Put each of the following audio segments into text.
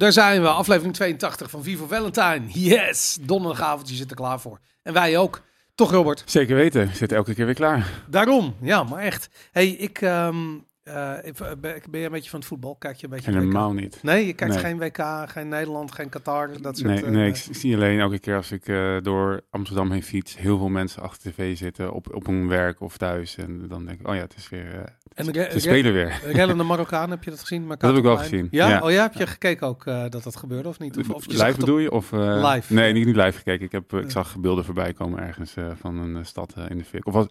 daar zijn we. Aflevering 82 van Vivo Valentine. Yes, donderdagavond, je zit er klaar voor. En wij ook. Toch, Robert? Zeker weten. Zit elke keer weer klaar. Daarom, ja, maar echt. hey, ik, ehm, ik- ben, je een beetje van het voetbal? Kijk je een beetje WK? Helemaal niet. Nee, je kijkt Nee. geen WK, geen Nederland, geen Qatar, dat soort... Nee, eh, nee, ik zie alleen elke keer als ik door Amsterdam heen fiets, heel veel mensen achter tv zitten op, op hun werk of thuis. En dan denk ik, oh ja, het is weer, En ze spelen weer. re- rellende Marokkaan, heb je dat gezien? Dat heb ik wel gezien, Ja? ja. Oh ja, heb je gekeken ook dat dat gebeurde of niet? Of, of je live bedoel je? Of, Live. Nee, niet, niet live gekeken. Ik, heb, ik zag beelden voorbij komen ergens van een stad in de fik. Of was,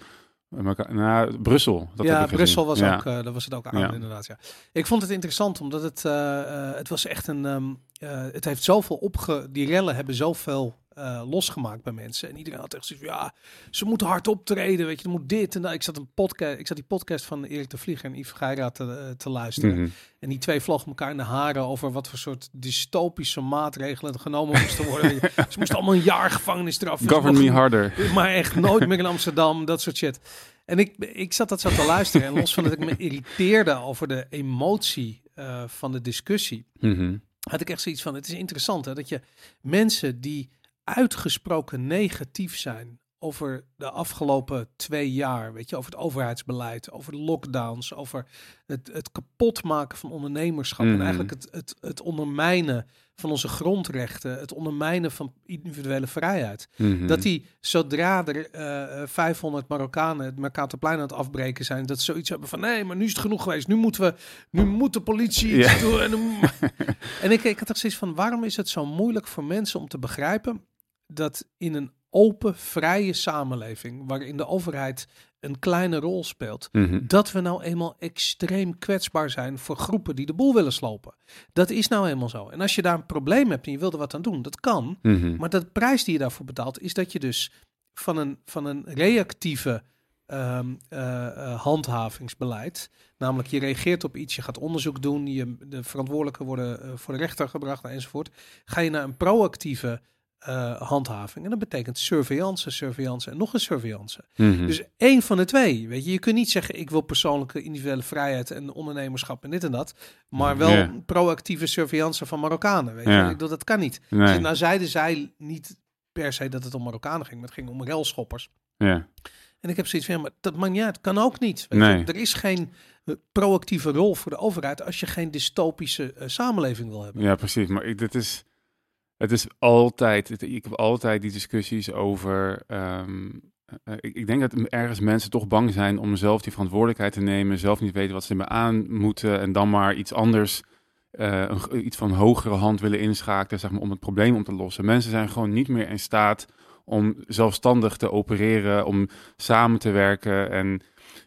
nou, Brussel. Dat ja. Brussel was Ja. ook, eh dat was het ook aan, Ja. inderdaad. Ja. Ik vond het interessant, omdat het, eh, het was echt een, ehm, eh, het heeft zoveel opge, die rellen hebben zoveel eh, losgemaakt bij mensen. En iedereen had echt zoiets van, ja, ze moeten hard optreden, weet je, er moet dit en dat. Ik zat een podcast, ik zat die podcast van Erik de Vlieger en Yves Geira te, eh, te luisteren. Mhm. En die twee vlogen elkaar in de haren over wat voor soort dystopische maatregelen er genomen moesten worden. ze moesten allemaal een jaar gevangenisstraf. Dus Govern me harder. maar echt nooit meer in Amsterdam, dat soort shit. En ik, ik zat dat zo te luisteren. En los van dat ik me irriteerde over de emotie eh, van de discussie, Mhm. had ik echt zoiets van: het is interessant hè, dat je mensen die uitgesproken negatief zijn over de afgelopen twee jaar, weet je, over het overheidsbeleid, over de lockdowns, over het, het kapotmaken van ondernemerschap en Mhm. eigenlijk het, het, het ondermijnen van onze grondrechten, het ondermijnen van individuele vrijheid. Mhm. Dat die, zodra er eh, 500 Marokkanen het Mercatorplein aan het afbreken zijn, dat ze zoiets hebben van, nee, maar nu is het genoeg geweest. Nu moeten we, nu moet de politie iets doen. En, en ik, ik had echt zoiets van, waarom is het zo moeilijk voor mensen om te begrijpen dat in een open, vrije samenleving, waarin de overheid een kleine rol speelt, Mhm. dat we nou eenmaal extreem kwetsbaar zijn voor groepen die de boel willen slopen. Dat is nou eenmaal zo. En als je daar een probleem hebt en je wilt er wat aan doen, dat kan. Mhm. Maar de prijs die je daarvoor betaalt, is dat je dus van een, van een reactieve ehm, eh, eh, handhavingsbeleid, namelijk je reageert op iets, je gaat onderzoek doen, je, de verantwoordelijken worden eh, voor de rechter gebracht enzovoort, ga je naar een proactieve eh, handhaving. En dat betekent surveillance, surveillance en nog een surveillance. Mhm. Dus één van de twee. Weet je, je kunt niet zeggen: ik wil persoonlijke individuele vrijheid en ondernemerschap en dit en dat, maar wel proactieve surveillance van Marokkanen. Weet je, Ja. ik bedoel, dat kan niet. nee. Dus nou zeiden zij niet per se dat het om Marokkanen ging, maar het ging om relschoppers. ja. En ik heb zoiets van, ja, maar dat maakt niet uit. Kan ook niet. Weet Nee. je? Er is geen eh, proactieve rol voor de overheid als je geen dystopische eh, samenleving wil hebben. Ja, precies. Maar ik, dit is, het is altijd, ik heb altijd die discussies over. ehm, eh, ik, ik denk dat ergens mensen toch bang zijn om zelf die verantwoordelijkheid te nemen, zelf niet weten wat ze ermee aan moeten en dan maar iets anders, eh, een iets van hogere hand willen inschakelen, zeg maar, om het probleem om te lossen. Mensen zijn gewoon niet meer in staat om zelfstandig te opereren, om samen te werken en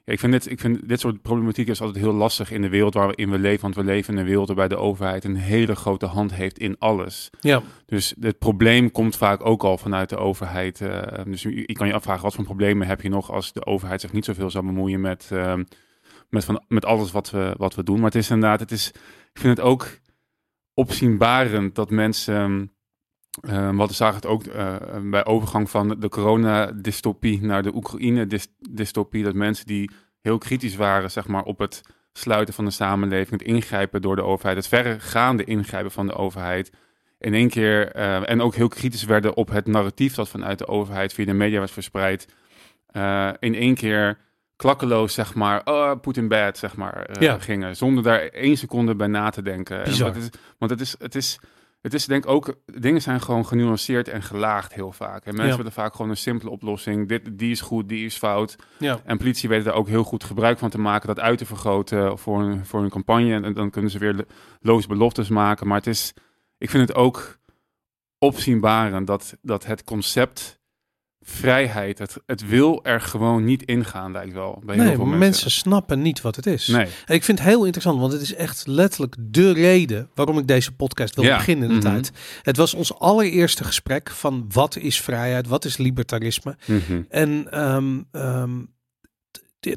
ja, ik, vind dit, ik vind dit soort problematiek is altijd heel lastig in de wereld waarin we leven. Want we leven in een wereld waarbij de overheid een hele grote hand heeft in alles. Ja, Dus het probleem komt vaak ook al vanuit de overheid. eh, dus je, je kan je afvragen, wat voor problemen heb je nog als de overheid zich niet zoveel zou bemoeien met, eh, met, van, met alles wat we, wat we doen. Maar het is inderdaad, het is, ik vind het ook opzienbarend dat mensen... eh, wat we zagen het ook eh, bij overgang van de coronadystopie naar de Oekraïne-dystopie. Dat mensen die heel kritisch waren zeg maar, op het sluiten van de samenleving, het ingrijpen door de overheid, het verregaande ingrijpen van de overheid. In één keer, eh, en ook heel kritisch werden op het narratief dat vanuit de overheid via de media werd verspreid. eh, in één keer klakkeloos, zeg maar, oh, Poetin bad, zeg maar, Ja. gingen. Zonder daar één seconde bij na te denken. En Bizar. wat het is, want het is, het is, het is denk ik ook, dingen zijn gewoon genuanceerd en gelaagd heel vaak. En mensen Ja. willen vaak gewoon een simpele oplossing. Dit, die is goed, die is fout. ja. En politie weten daar ook heel goed gebruik van te maken, dat uit te vergroten voor een, voor een campagne. En dan kunnen ze weer lo- loze beloftes maken. Maar het is, ik vind het ook opzienbarend dat, dat het concept vrijheid, het, het wil er gewoon niet ingaan, lijkt wel. Bij heel Nee, veel mensen. mensen. snappen niet wat het is. Nee. En ik vind het heel interessant, want het is echt letterlijk de reden waarom ik deze podcast wil Ja. beginnen in de Mhm. tijd. Het was ons allereerste gesprek van wat is vrijheid, wat is libertarisme. Mhm. En ehm, ehm,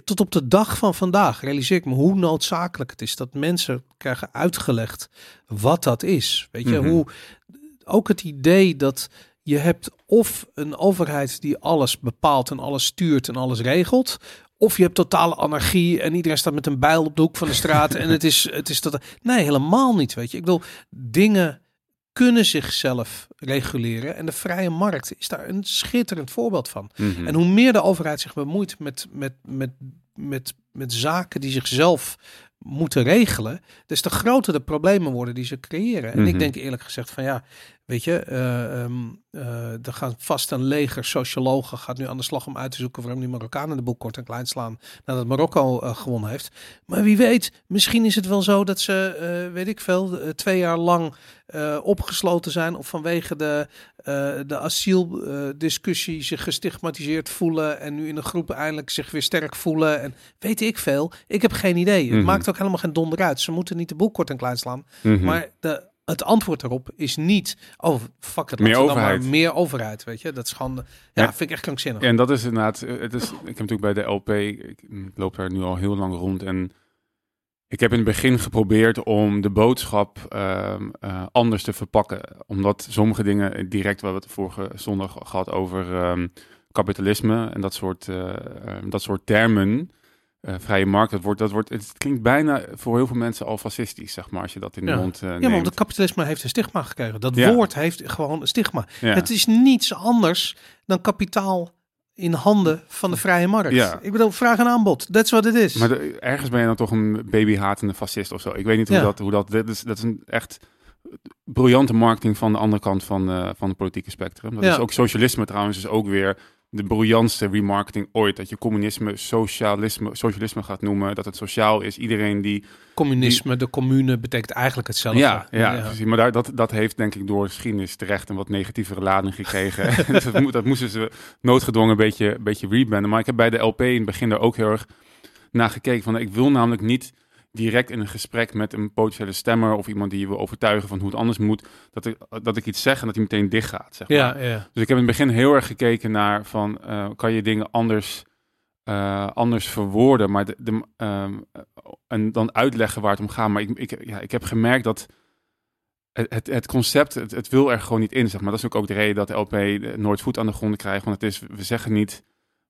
tot op de dag van vandaag realiseer ik me hoe noodzakelijk het is dat mensen krijgen uitgelegd wat dat is. Weet je, Mhm. hoe ook het idee dat je hebt of een overheid die alles bepaalt en alles stuurt en alles regelt, of je hebt totale anarchie en iedereen staat met een bijl op de hoek van de straat en het is, het is dat. Nee, helemaal niet. Weet je, ik bedoel, dingen kunnen zichzelf reguleren en de vrije markt is daar een schitterend voorbeeld van. Mhm. En hoe meer de overheid zich bemoeit met, met, met, met, met zaken die zichzelf moeten regelen, des te groter de problemen worden die ze creëren. En ik Mhm. denk eerlijk gezegd van ja, weet je, eh, er gaan vast een leger sociologen gaat nu aan de slag om uit te zoeken waarom die Marokkanen de boel kort en klein slaan nadat Marokko eh, gewonnen heeft. Maar wie weet, misschien is het wel zo dat ze, weet ik veel, twee jaar lang opgesloten zijn of vanwege de, eh de asieldiscussie zich gestigmatiseerd voelen en nu in een groep eindelijk zich weer sterk voelen en weet ik veel. Ik heb geen idee. Het Mhm. maakt ook helemaal geen donder uit. Ze moeten niet de boel kort en klein slaan. Mhm. Maar de, het antwoord daarop is niet, oh fuck het, Meer dan maar meer overheid, weet je. Dat is gewoon, ja, Ja. vind ik echt krankzinnig. En dat is inderdaad, eh, het is, ik heb natuurlijk bij de LP, ik loop daar nu al heel lang rond en ik heb in het begin geprobeerd om de boodschap ehm, eh, anders te verpakken. Omdat sommige dingen, direct wat we het vorige zondag gehad over ehm, kapitalisme en dat soort, eh, eh, dat soort termen, eh, vrije markt, dat wordt, dat wordt, het klinkt bijna voor heel veel mensen al fascistisch, zeg maar, als je dat in de Ja. mond eh, Ja, maar neemt. omdat kapitalisme heeft een stigma gekregen. Dat Ja. woord heeft gewoon een stigma. Ja. Het is niets anders dan kapitaal in handen van de vrije markt. Ja. Ik bedoel, vraag en aanbod. That's what it is. Maar de- ergens ben je dan toch een babyhatende fascist of zo. Ik weet niet hoe Ja. dat... Hoe dat, dit is, dat is een echt briljante marketing van de andere kant van, eh, van het politieke spectrum. Dat Ja. is ook socialisme trouwens, is ook weer de briljantste remarketing ooit. Dat je communisme socialisme, socialisme gaat noemen, dat het sociaal is. Iedereen die... Communisme, de commune, betekent eigenlijk hetzelfde. Ja, ja, precies. Maar daar, dat, dat heeft denk ik door geschiedenis terecht een wat negatievere lading gekregen. dus dat, dat moesten ze noodgedwongen een beetje, een beetje rebranden. Maar ik heb bij de LP in het begin daar ook heel erg naar gekeken. Van, ik wil namelijk niet direct in een gesprek met een potentiële stemmer of iemand die je wil overtuigen van hoe het anders moet, dat ik, dat ik iets zeg en dat hij meteen dicht gaat. Zeg maar. Ja, ja. Dus ik heb in het begin heel erg gekeken naar van, eh, kan je dingen anders, eh, anders verwoorden, maar de, de, ehm, en dan uitleggen waar het om gaat. Maar ik, ik, ja, ik heb gemerkt dat het, het, het concept, het, het wil er gewoon niet in, zeg maar. Dat is ook, ook de reden dat de LP nooit voet aan de grond krijgt, want het is, we zeggen niet,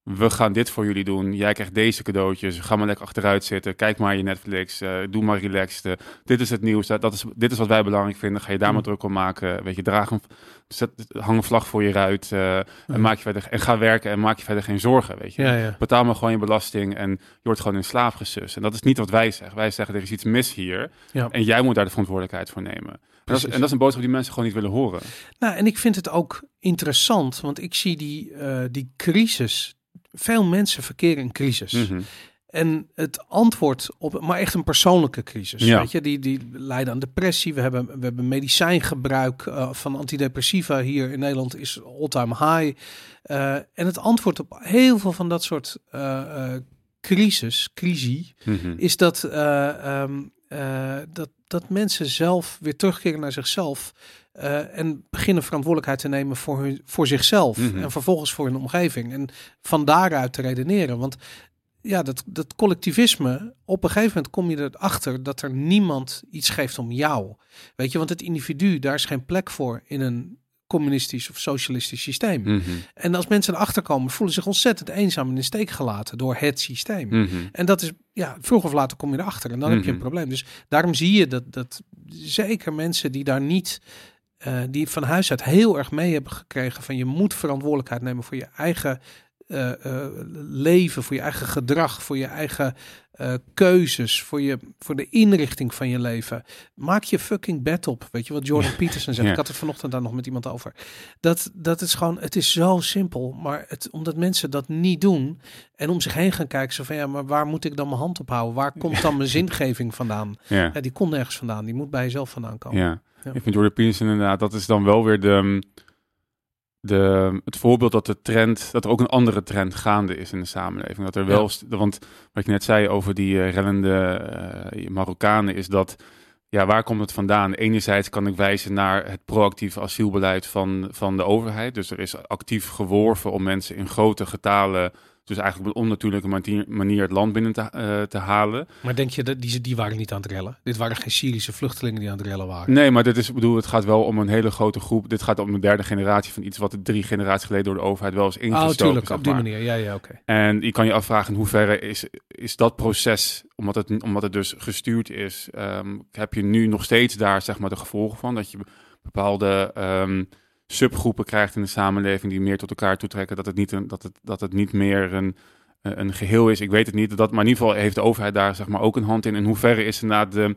we gaan dit voor jullie doen. Jij krijgt deze cadeautjes. Ga maar lekker achteruit zitten. Kijk maar je Netflix. eh, doe maar relaxed. eh, dit is het nieuws. Dat, dat is, dit is wat wij belangrijk vinden. Ga je daar maar Mm. druk om maken. Weet je, draag een, zet, hang een vlag voor je ruit. eh, en, maak je verder, en ga werken en maak je verder geen zorgen. Weet je. Ja, ja. Betaal maar gewoon je belasting en je wordt gewoon in slaaf gesust. En dat is niet wat wij zeggen. Wij zeggen er is iets mis hier. En jij moet daar de verantwoordelijkheid voor nemen. En dat, is, en dat is een boodschap die mensen gewoon niet willen horen. Nou, en ik vind het ook interessant, want ik zie die, die crisis. Veel mensen verkeren in crisis. Mhm. En het antwoord op, maar echt een persoonlijke crisis. Ja. Weet je, die, die leiden aan depressie. We hebben, we hebben medicijngebruik eh, van antidepressiva hier in Nederland is all-time high. Eh, en het antwoord op heel veel van dat soort eh, crisis, crisis, Mhm. is dat, eh, eh, dat, dat mensen zelf weer terugkeren naar zichzelf. eh, en beginnen verantwoordelijkheid te nemen voor, hun, voor zichzelf. Mhm. En vervolgens voor hun omgeving. En van daaruit te redeneren. Want ja, dat, dat collectivisme, op een gegeven moment kom je erachter dat er niemand iets geeft om jou. Weet je, want het individu, daar is geen plek voor in een communistisch of socialistisch systeem. Mhm. En als mensen erachter komen, voelen zich ontzettend eenzaam in de steek gelaten door het systeem. Mhm. En dat is, ja, vroeg of later kom je erachter en dan heb je een Mhm. probleem. Dus daarom zie je dat, dat zeker mensen die daar niet, eh, die van huis uit heel erg mee hebben gekregen van je moet verantwoordelijkheid nemen voor je eigen eh, eh, leven, voor je eigen gedrag, voor je eigen eh, keuzes, voor, je, voor de inrichting van je leven. Maak je fucking bed op. Weet je wat Jordan Peterson zegt? Ja. Ik had het vanochtend daar nog met iemand over. Dat, dat is gewoon, het is zo simpel. Maar het, omdat mensen dat niet doen en om zich heen gaan kijken, zo van ja, maar waar moet ik dan mijn hand op houden? Waar komt dan mijn zingeving vandaan? Ja. Die komt nergens vandaan. Die moet bij jezelf vandaan komen. Ja. Ja. ik vind Jordan Peterson inderdaad, dat is dan wel weer de, de, het voorbeeld dat de trend, dat er ook een andere trend gaande is in de samenleving. Dat er wel, Ja. want wat je net zei over die rellende eh, Marokkanen, is dat, ja, waar komt het vandaan? Enerzijds kan ik wijzen naar het proactieve asielbeleid van, van de overheid. Dus er is actief geworven om mensen in grote getalen Dus eigenlijk op een onnatuurlijke manier, manier het land binnen te, eh, te halen. Maar denk je dat die, die waren niet aan het rellen? Dit waren geen Syrische vluchtelingen die aan het rellen waren. Nee, maar dit is, bedoel, het gaat wel om een hele grote groep. Dit gaat om een derde generatie van iets wat drie generaties geleden door de overheid wel is ingestoken. Oh, tuurlijk, zeg op die manier. Ja, ja, oké. En je kan je afvragen in hoeverre is, is dat proces, omdat het, omdat het dus gestuurd is, ehm, heb je nu nog steeds daar zeg maar de gevolgen van? Dat je bepaalde ehm, subgroepen krijgt in de samenleving die meer tot elkaar toetrekken, dat het niet, een, dat het, dat het niet meer een, eh, een geheel is. Ik weet het niet, dat, maar in ieder geval heeft de overheid daar zeg maar ook een hand in. In hoeverre is inderdaad de,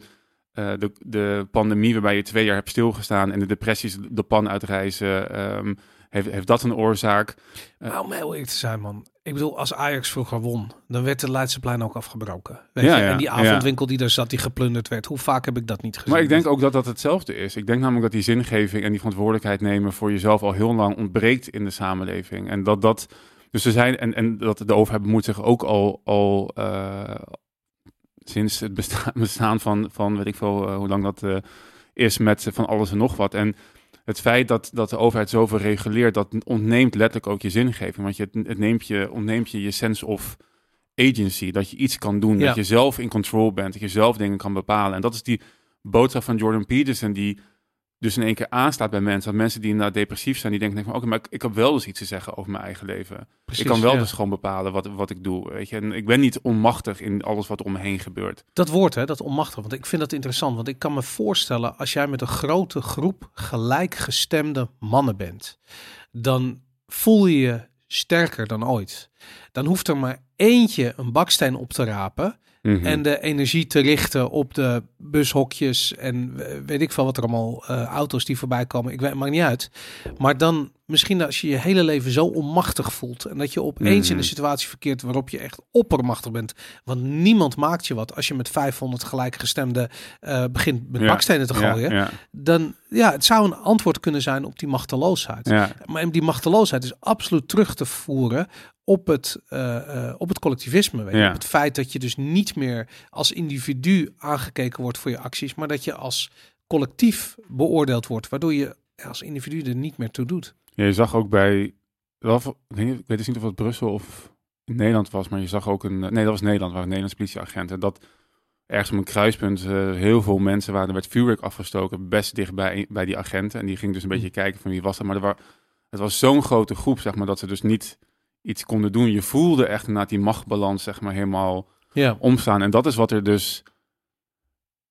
eh, de, de pandemie waarbij je twee jaar hebt stilgestaan en de depressies de pan uitreizen, ehm, heeft, heeft dat een oorzaak? Eh, Nou, om heel eerlijk te zijn, man. Ik bedoel, als Ajax vroeger won, dan werd de Leidseplein ook afgebroken. Weet Ja, je? ja, en die ja. avondwinkel die er zat, die geplunderd werd. Hoe vaak heb ik dat niet gezien? Maar ik denk ook dat dat hetzelfde is. Ik denk namelijk dat die zingeving en die verantwoordelijkheid nemen voor jezelf al heel lang ontbreekt in de samenleving. En dat dat. Dus er zijn, en, en dat de overheid bemoeit zich ook al, al eh, sinds het bestaan, bestaan van, van, weet ik veel, eh, hoe lang dat is met van alles en nog wat. En het feit dat, dat de overheid zoveel reguleert, dat ontneemt letterlijk ook je zingeving. Want je, het neemt je, ontneemt je je sense of agency. Dat je iets kan doen, Ja. dat je zelf in control bent, dat je zelf dingen kan bepalen. En dat is die boodschap van Jordan Peterson, die dus in één keer aanslaat bij mensen. Dat mensen die inderdaad depressief zijn, die denken van, oké, maar ik, ik heb wel dus iets te zeggen over mijn eigen leven. Precies, ik kan wel ja. dus gewoon bepalen wat, wat ik doe, weet je. En ik ben niet onmachtig in alles wat er om me heen gebeurt. Dat woord, hè, dat onmachtig. Want ik vind dat interessant. Want ik kan me voorstellen, als jij met een grote groep gelijkgestemde mannen bent, dan voel je je sterker dan ooit. Dan hoeft er maar eentje een baksteen op te rapen Mhm. en de energie te richten op de bushokjes en weet ik veel wat er allemaal eh, auto's die voorbij komen. Ik weet het maakt niet uit. Maar dan misschien als je je hele leven zo onmachtig voelt en dat je opeens in Mhm. een situatie verkeert waarop je echt oppermachtig bent, want niemand maakt je wat als je met 500 gelijkgestemden eh begint met Ja, bakstenen te gooien. ja, Dan ja, het zou een antwoord kunnen zijn op die machteloosheid. Maar die machteloosheid is absoluut terug te voeren op het, eh, eh, op het collectivisme. Weet je? Ja. Op het feit dat je dus niet meer als individu aangekeken wordt voor je acties, maar dat je als collectief beoordeeld wordt, waardoor je als individu er niet meer toe doet. Ja, je zag ook bij, ik weet dus niet of het Brussel of Nederland was, maar je zag ook een, nee dat was Nederland, waar een Nederlands politieagenten, dat ergens op een kruispunt eh, heel veel mensen waren, er werd vuurwerk afgestoken, best dichtbij bij die agenten. En die ging dus een beetje kijken van wie was dat, maar er het was zo'n grote groep, zeg maar, dat ze dus niet iets konden doen. Je voelde echt inderdaad die machtbalans, zeg maar, helemaal Ja, omstaan. En dat is wat er dus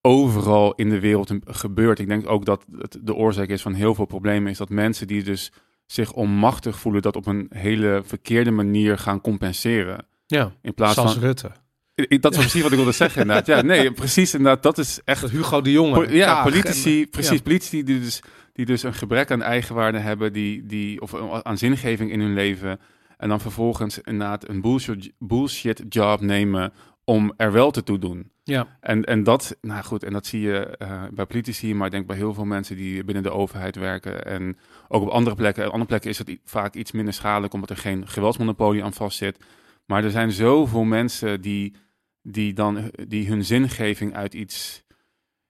overal in de wereld gebeurt. Ik denk ook dat het de oorzaak is van heel veel problemen, is dat mensen die dus zich onmachtig voelen, dat op een hele verkeerde manier gaan compenseren. ja. In plaats zoals van. Rutte. Ik- Dat is precies wat ik wilde zeggen, inderdaad. Ja, nee, precies, inderdaad. Dat is echt. Dat Hugo de Jonge. Po- ja, politici, en- precies, ja. politici die dus, die dus een gebrek aan eigenwaarde hebben, die, die, of aan zingeving in hun leven. En dan vervolgens inderdaad een bullshit, bullshit job nemen om er wel te toe doen. Ja, En, en dat, nou goed, en dat zie je eh, bij politici, maar ik denk bij heel veel mensen die binnen de overheid werken. En ook op andere plekken. Op andere plekken is het vaak iets minder schadelijk, omdat er geen geweldsmonopolie aan vastzit. Maar er zijn zoveel mensen die, die dan die hun zingeving uit iets.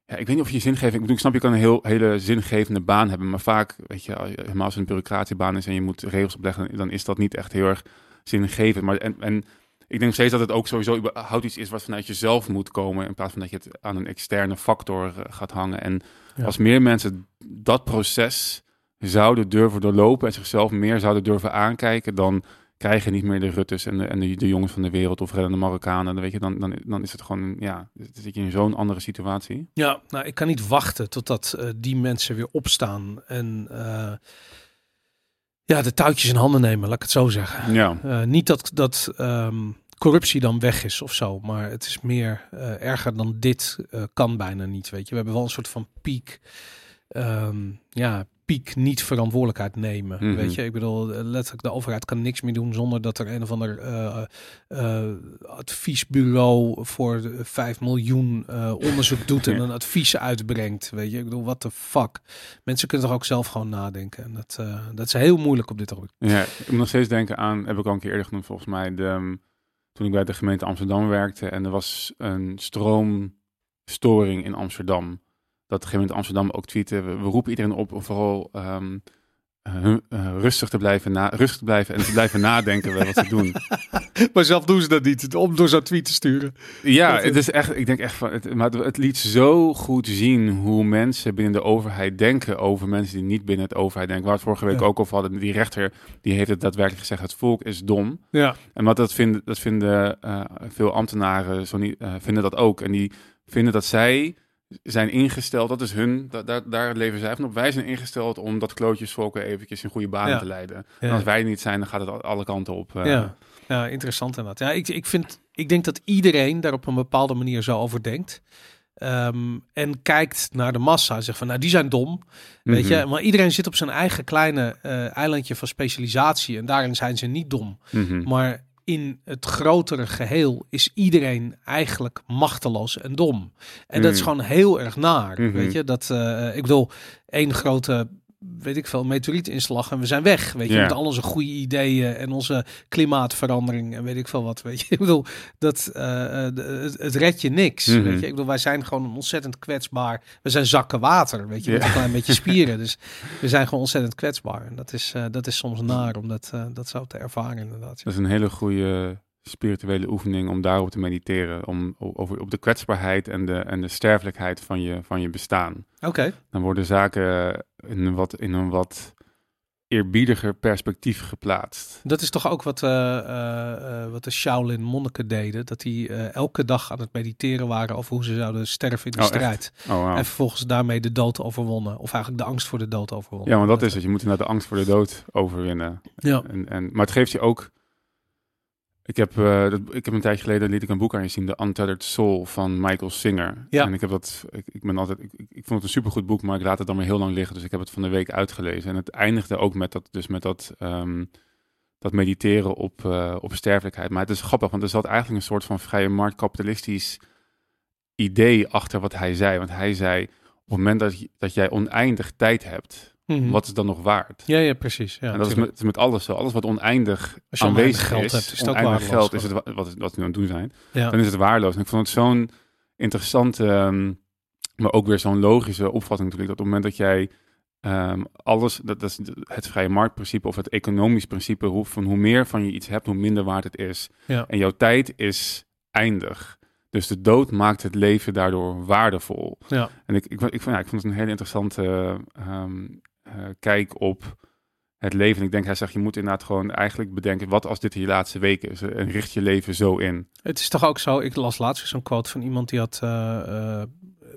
Ja, ik weet niet of je zingeving. Ik bedoel, ik snap je kan een heel, hele zingevende baan hebben, maar vaak, weet je, helemaal als het een bureaucratiebaan is en je moet regels opleggen, dan is dat niet echt heel erg zingevend. Maar en, en ik denk nog steeds dat het ook sowieso überhaupt iets is wat vanuit jezelf moet komen, in plaats van dat je het aan een externe factor eh, gaat hangen. En Ja. als meer mensen dat proces zouden durven doorlopen en zichzelf meer zouden durven aankijken, dan krijgen niet meer de Ruttes en de, en de, de jongens van de wereld of reddende Marokkanen. Dan, weet je, dan, dan, dan is het gewoon, ja, dan zit je in zo'n andere situatie. Ja, nou, ik kan niet wachten totdat eh, die mensen weer opstaan en eh, ja, de touwtjes in handen nemen, laat ik het zo zeggen. Ja, Eh, niet dat, dat ehm, corruptie dan weg is of zo, maar het is meer erger dan dit kan bijna niet, weet je. We hebben wel een soort van piek, ehm, ja, piek niet verantwoordelijkheid nemen, Mhm. weet je. Ik bedoel, eh, letterlijk de overheid kan niks meer doen zonder dat er een of ander eh, eh, adviesbureau voor de 5 miljoen onderzoek doet en Ja. een advies uitbrengt, weet je. Ik bedoel, what the fuck. Mensen kunnen toch ook zelf gewoon nadenken en dat, dat is heel moeilijk op dit ogenblik. ja, ik moet nog steeds denken aan, heb ik al een keer eerder genoemd volgens mij, de, ehm, toen ik bij de gemeente Amsterdam werkte en er was een stroomstoring in Amsterdam. Dat de gemeente Amsterdam ook tweette, we, we roepen iedereen op om vooral ehm, eh, eh, rustig te blijven, na, rustig te blijven en te blijven nadenken bij wat ze doen. maar zelf doen ze dat niet, om door zo'n tweet te sturen. Ja, Dat- het is echt, ik denk echt van, het, maar het, het liet zo goed zien hoe mensen binnen de overheid denken over mensen die niet binnen het overheid denken. Waar we het vorige week Ja. ook over hadden, die rechter, die heeft het daadwerkelijk gezegd, het volk is dom. Ja, En wat dat vinden, dat vinden eh, veel ambtenaren zo niet, eh, vinden dat ook. En die vinden dat zij zijn ingesteld, dat is hun, da- daar, daar leven zij van op. Wij zijn ingesteld om dat klootjesvolken eventjes in goede banen Ja. te leiden. En als wij niet zijn, dan gaat het al- alle kanten op. eh. ja. ja interessant inderdaad. Ja, ik, ik, vind, ik denk dat iedereen daar op een bepaalde manier zo over denkt. Ehm, en kijkt naar de massa en zegt van, nou, die zijn dom. Weet Mhm. je, maar iedereen zit op zijn eigen kleine eh, eilandje van specialisatie. En daarin zijn ze niet dom. Mhm. Maar in het grotere geheel is iedereen eigenlijk machteloos en dom. En dat is Mm. gewoon heel erg naar. Mhm. Weet je, dat eh, ik bedoel, één grote, weet ik veel, meteorietinslag en we zijn weg. Weet je, met al onze goede ideeën en onze klimaatverandering en weet ik veel wat. Weet je, ik bedoel, dat eh, eh, het, het redt je niks. Mhm. Weet je, ik bedoel, wij zijn gewoon ontzettend kwetsbaar. We zijn zakken water, weet je, met een klein beetje spieren. Dus we zijn gewoon ontzettend kwetsbaar. En dat is, eh, dat is soms naar om dat, dat zo te ervaren, inderdaad. Dat is een hele goede spirituele oefening om daarop te mediteren. Om over, op de kwetsbaarheid en de, en de sterfelijkheid van je, van je bestaan. Oké. Dan worden zaken een wat, in een wat eerbiediger perspectief geplaatst. Dat is toch ook wat, eh, eh, eh, wat de Shaolin monniken deden. Dat die elke dag aan het mediteren waren over hoe ze zouden sterven in de Oh, strijd. Oh, wow. En vervolgens daarmee de dood overwonnen. Of eigenlijk de angst voor de dood overwonnen. Ja, want dat is het. Je moet inderdaad de angst voor de dood overwinnen. Ja. En, en, maar het geeft je ook... Ik heb, eh, ik heb een tijdje geleden liet ik een boek aan je zien, The Untethered Soul van Michael Singer. Ja. En ik heb dat, ik, ik ben altijd, ik, ik vond het een supergoed boek, maar ik laat het dan weer heel lang liggen. Dus ik heb het van de week uitgelezen. En het eindigde ook met dat, dus met dat, ehm, dat mediteren op, eh, op sterfelijkheid. Maar het is grappig, want er zat eigenlijk een soort van vrije marktkapitalistisch idee achter wat hij zei. Want hij zei, op het moment dat, dat jij oneindig tijd hebt, Mhm. wat is dan nog waard? Ja, ja, precies. Ja, en dat is met, is met alles zo. Alles wat oneindig Als je aanwezig geld is, hebt, is oneindig geld is het wa- wat, wat we nu aan het doen zijn, ja. dan is het waardeloos. En ik vond het zo'n interessante, ehm, maar ook weer zo'n logische opvatting natuurlijk, dat op het moment dat jij ehm, alles, dat, dat is het vrije marktprincipe of het economisch principe, hoe, van hoe meer van je iets hebt, hoe minder waard het is. Ja. En jouw tijd is eindig. Dus de dood maakt het leven daardoor waardevol. Ja. En ik, ik, ik, vond, ja, ik vond het een hele interessante ehm, eh, kijk op het leven. En ik denk, hij zegt, je moet inderdaad gewoon eigenlijk bedenken, wat als dit je laatste week is? En richt je leven zo in. Het is toch ook zo, ik las laatst zo'n quote van iemand die had, eh, eh,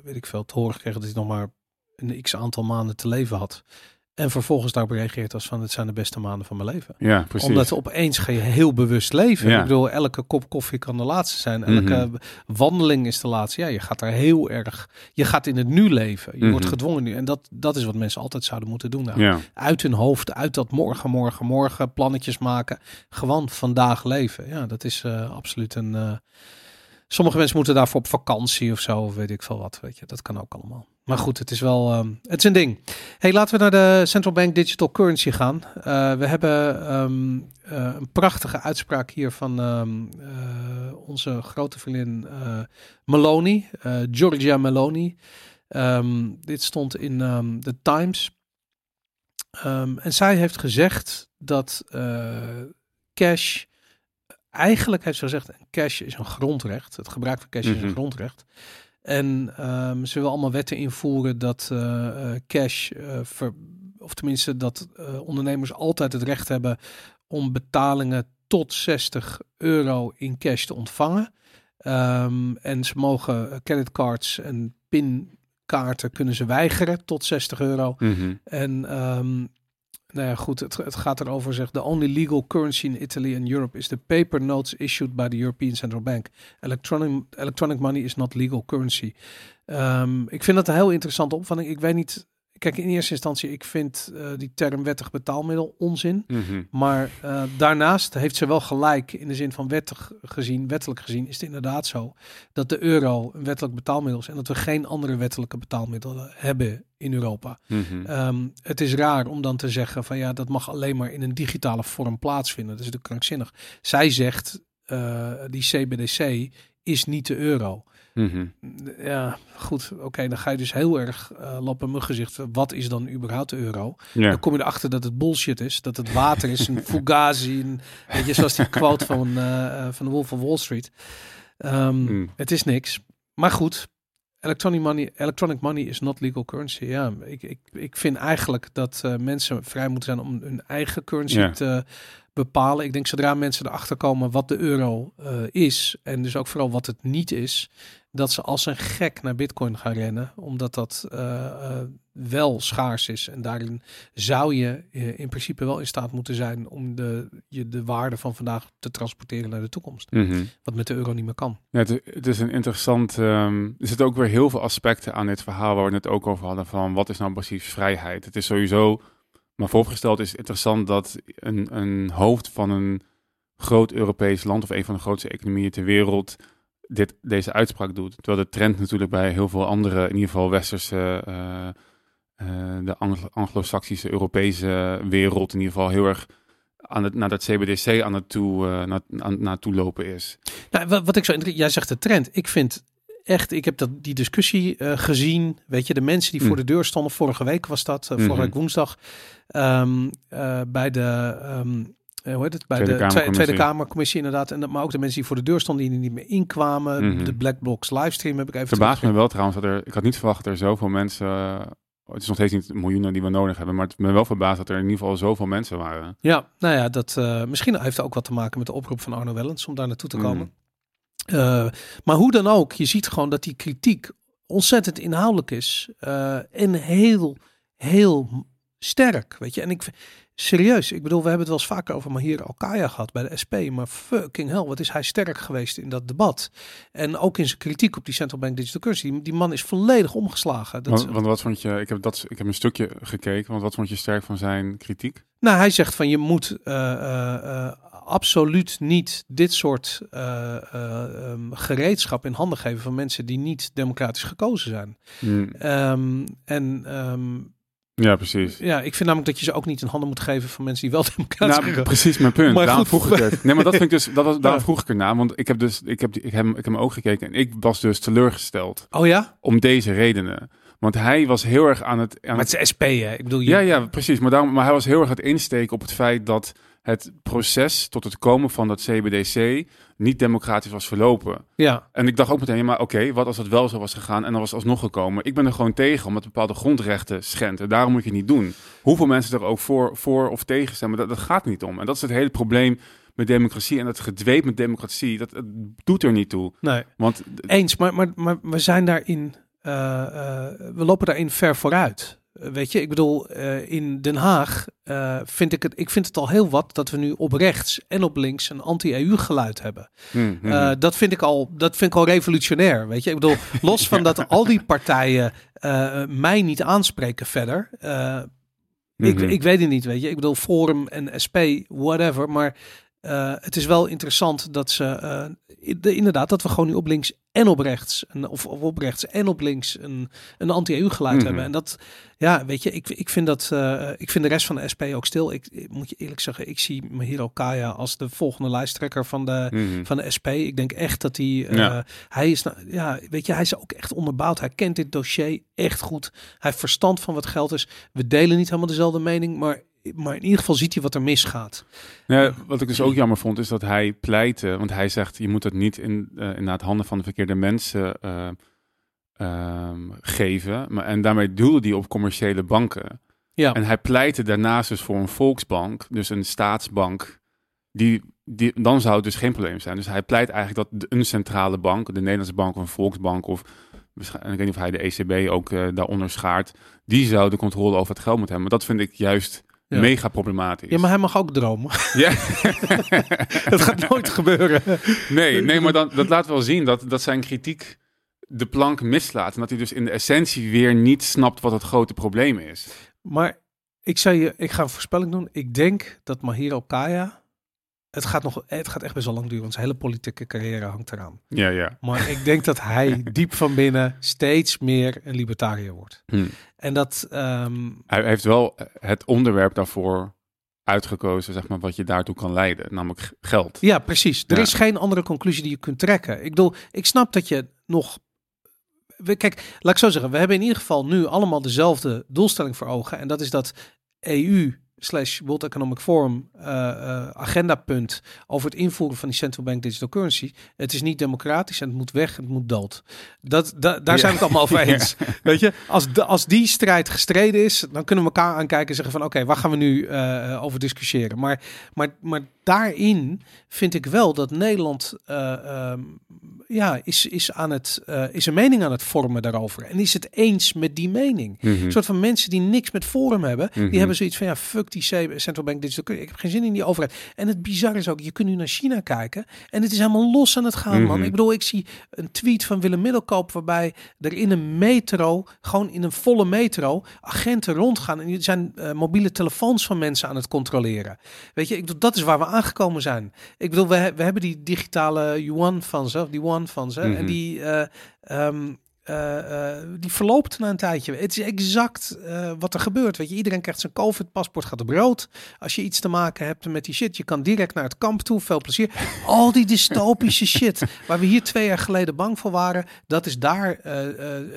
weet ik veel, te horen gekregen dat hij nog maar een x aantal maanden te leven had. En vervolgens daarop reageert als van, het zijn de beste maanden van mijn leven. Ja, precies. Omdat opeens ga je heel bewust leven. Ja. Ik bedoel, elke kop koffie kan de laatste zijn. Elke Mhm. wandeling is de laatste. Ja, je gaat daar heel erg... Je gaat in het nu leven. Je wordt Mhm. gedwongen nu. En dat, dat is wat mensen altijd zouden moeten doen. Nou. ja. Uit hun hoofd, uit dat morgen, morgen, morgen plannetjes maken. Gewoon vandaag leven. Ja, dat is eh, absoluut een... eh, Sommige mensen moeten daarvoor op vakantie of zo, of weet ik veel wat. Weet je, dat kan ook allemaal. Maar goed, het is wel, ehm, het is een ding. Hey, laten we naar de Central Bank Digital Currency gaan. Eh, we hebben ehm, eh, een prachtige uitspraak hier van ehm, eh, onze grote vriendin Meloni, eh, Giorgia Meloni. Dit stond in The Times. En zij heeft gezegd dat cash, eigenlijk heeft ze gezegd, cash is een grondrecht. Het gebruik van cash is Mhm. een grondrecht. En ehm, ze wil allemaal wetten invoeren dat eh, eh, cash, eh, ver- of tenminste dat ondernemers altijd het recht hebben om betalingen tot 60 euro in cash te ontvangen. Ehm, en ze mogen creditcards en pinkaarten kunnen ze weigeren tot 60 euro. Mhm. En ehm, nou ja, goed, het, het gaat erover, zegt the only legal currency in Italy and Europe is the paper notes issued by the European Central Bank. Electronic, electronic money is not legal currency. Ehm, ik vind dat een heel interessante opvatting. Ik weet niet, kijk, in eerste instantie, ik vind eh, die term wettig betaalmiddel onzin. Mhm. Maar eh, daarnaast heeft ze wel gelijk in de zin van wettig gezien, wettelijk gezien, is het inderdaad zo dat de euro een wettelijk betaalmiddel is en dat we geen andere wettelijke betaalmiddelen hebben in Europa. Mhm. Ehm, het is raar om dan te zeggen van ja, dat mag alleen maar in een digitale vorm plaatsvinden. Dat is natuurlijk krankzinnig. Zij zegt, eh, die CBDC is niet de euro. Mhm. Ja, goed. Oké, dan ga je dus heel erg uh, lap in mijn gezicht. Wat is dan überhaupt de euro? Ja. Dan kom je erachter dat het bullshit is. Dat het water is, een fugazi. Een, weet je, zoals die quote van, eh, van de Wolf of Wall Street. Ehm, Mm. Het is niks. Maar goed, electronic money, electronic money is not legal currency. Ja, ik, ik, ik vind eigenlijk dat eh, mensen vrij moeten zijn om hun eigen currency Ja. te bepalen. Ik denk zodra mensen erachter komen wat de euro eh, is en dus ook vooral wat het niet is, dat ze als een gek naar bitcoin gaan rennen, omdat dat eh, eh, wel schaars is. En daarin zou je in principe wel in staat moeten zijn om de, je de waarde van vandaag te transporteren naar de toekomst. Mhm. Wat met de euro niet meer kan. Ja, het, het is een interessant. ehm, er zitten ook weer heel veel aspecten aan dit verhaal waar we het ook over hadden. Van wat is nou precies vrijheid? Het is sowieso. Maar vooropgesteld is interessant dat een, een hoofd van een groot Europees land of een van de grootste economieën ter wereld dit, deze uitspraak doet. Terwijl de trend natuurlijk bij heel veel andere, in ieder geval westerse, eh, eh, de Anglo- anglo-saxische Europese wereld in ieder geval heel erg aan het, naar dat CBDC aan het toe, eh, naar, aan, naartoe lopen is. Nou, wat, wat ik zo jij zegt de trend. Ik vind echt, ik heb dat, die discussie eh, gezien. Weet je, de mensen die Mm. voor de deur stonden, vorige week was dat, eh, vorige week woensdag, ehm, eh, bij de, ehm, eh, hoe heet het, bij Tweede de Tweede, Kamercommissie. Tweede Kamercommissie inderdaad. En dat, maar ook de mensen die voor de deur stonden, die niet meer inkwamen. Mhm. De Black Box livestream heb ik even Verbaast me wel trouwens dat er. Ik had niet verwacht dat er zoveel mensen. het is nog steeds niet miljoenen die we nodig hebben. Maar het me wel verbaasd dat er in ieder geval zoveel mensen waren. Ja, nou ja, dat misschien heeft ook wat te maken met de oproep van Arno Wellens om daar naartoe te komen. Mm. Eh, maar hoe dan ook, je ziet gewoon dat die kritiek ontzettend inhoudelijk is. eh, en heel, heel sterk, weet je. En ik, serieus, ik bedoel, we hebben het wel eens vaker over Mahir Alkaya gehad bij de SP. Maar fucking hell, wat is hij sterk geweest in dat debat. En ook in zijn kritiek op die Central Bank Digital Currency. Die, die man is volledig omgeslagen. Dat, Want, want wat vond je? Ik heb, dat, ik heb een stukje gekeken. Want wat vond je sterk van zijn kritiek? Nou, hij zegt van je moet eh, eh, absoluut niet dit soort eh, ehm, gereedschap in handen geven van mensen die niet democratisch gekozen zijn. Hmm, Ehm, en ehm, Ja, precies. ja, ik vind namelijk dat je ze ook niet in handen moet geven van mensen die wel democratisch Nou, precies mijn punt. Maar daarom goed. vroeg ik het. Nee, maar dat vind ik dus. Dat was, daarom Ja. vroeg ik ernaar. Want ik heb dus. Ik heb, ik heb, ik heb hem ook gekeken. En ik was dus teleurgesteld. Oh ja? Om deze redenen. Want hij was heel erg aan het. Aan Maar het is SP, hè? Ik bedoel, je, Ja, ja, precies. Maar, daarom, maar hij was heel erg aan het insteken op het feit dat het proces tot het komen van dat CBDC niet democratisch was verlopen. ja. En ik dacht ook meteen, ja, maar oké, wat als het wel zo was gegaan en dan was het alsnog gekomen? Ik ben er gewoon tegen, omdat bepaalde grondrechten schendt. En daarom moet je het niet doen. Hoeveel mensen er ook voor, voor of tegen stemmen, dat, dat gaat niet om. En dat is het hele probleem met democratie en het gedweep met democratie. Dat, doet er niet toe. Nee, Want eens. Maar, maar, maar we zijn daarin, eh, eh, we lopen daarin ver vooruit. Eh, weet je, ik bedoel, eh, in Den Haag eh, vind ik het, ik vind het al heel wat dat we nu op rechts en op links een anti-EU geluid hebben. hm, hm, Eh, dat vind ik al, dat vind ik al revolutionair. Weet je, ik bedoel, los van dat al die partijen mij niet aanspreken verder. ik, ik weet het niet, weet je. Ik bedoel, Forum en SP, whatever. Maar eh, het is wel interessant dat ze, eh, de- inderdaad, dat we gewoon nu op links en op rechts, een, of, of op rechts en op links een, een anti-EU geluid Mhm. hebben. En dat, ja, weet je, ik, ik vind dat, eh, ik vind de rest van de SP ook stil. Ik, ik moet je eerlijk zeggen, ik zie Mahiro Kaya als de volgende lijsttrekker van de, Mhm. van de SP. Ik denk echt dat hij, Ja. hij is, nou, ja, weet je, hij is ook echt onderbouwd. Hij kent dit dossier echt goed. Hij heeft verstand van wat geld is. We delen niet helemaal dezelfde mening, maar, maar in ieder geval ziet hij wat er misgaat. Ja, wat ik dus ook jammer vond, is dat hij pleitte, want hij zegt je moet het niet in, eh inderdaad handen van de verkeerde mensen eh, ehm, geven. Maar, en daarmee doelde hij op commerciële banken. Ja, En hij pleitte daarnaast dus voor een volksbank, dus een staatsbank, die, die, dan zou het dus geen probleem zijn. Dus hij pleit eigenlijk dat een centrale bank, de Nederlandse bank of een volksbank of ik weet niet of hij de ECB ook eh, daaronder schaart, die zou de controle over het geld moeten hebben. Maar dat vind ik juist Ja. mega problematisch. ja, maar hij mag ook dromen. Ja. dat gaat nooit gebeuren. Nee, nee, maar dan, dat laat wel zien dat, dat zijn kritiek de plank mislaat. En dat hij dus in de essentie weer niet snapt wat het grote probleem is. Maar ik zei je, ik ga een voorspelling doen. Ik denk dat Mahiro Kaya, het gaat nog, het gaat echt best wel lang duren, want zijn hele politieke carrière hangt eraan. Ja, ja. Maar ik denk dat hij diep van binnen steeds meer een libertariër wordt. Hm. En dat, ehm, Hij heeft wel het onderwerp daarvoor uitgekozen, zeg maar, wat je daartoe kan leiden. Namelijk geld. ja, precies. Er Ja. is geen andere conclusie die je kunt trekken. Ik bedoel, ik snap dat je nog kijk, laat ik zo zeggen, we hebben in ieder geval nu allemaal dezelfde doelstelling voor ogen. En dat is dat EU slash World Economic Forum uh, uh, agendapunt over het invoeren van die central bank digital currency. Het is niet democratisch en het moet weg, het moet dood. Dat, da, daar zijn we het allemaal over eens. Weet je, als, de, als die strijd gestreden is, dan kunnen we elkaar aankijken en zeggen van oké, waar gaan we nu uh, over discussiëren? Maar, maar, maar daarin vind ik wel dat Nederland um, ja, is, is, aan het, is een mening aan het vormen daarover. En is het eens met die mening. Mm -hmm. Een soort van mensen die niks met Forum hebben, mm -hmm. die Mhm. hebben zoiets van ja, fuck die central bank digital. Ik heb geen zin in die overheid. En het bizarre is ook, je kunt nu naar China kijken en het is helemaal los aan het gaan, mm -hmm. man. Ik bedoel, ik zie een tweet van Willem Middelkoop waarbij er in een metro, gewoon in een volle metro, agenten rondgaan en die zijn uh, mobiele telefoons van mensen aan het controleren. Weet je, ik bedoel, dat is waar we aangekomen zijn. Ik bedoel, we, we hebben die digitale yuan van ze, die one van ze, en die uh, um, uh, uh, die verloopt na een tijdje. Het is exact wat er gebeurt. Weet je, iedereen krijgt zijn COVID-paspoort, gaat op rood. Als je iets te maken hebt met die shit, je kan direct naar het kamp toe. Veel plezier. Al die dystopische shit, waar we hier twee jaar geleden bang voor waren, dat is daar,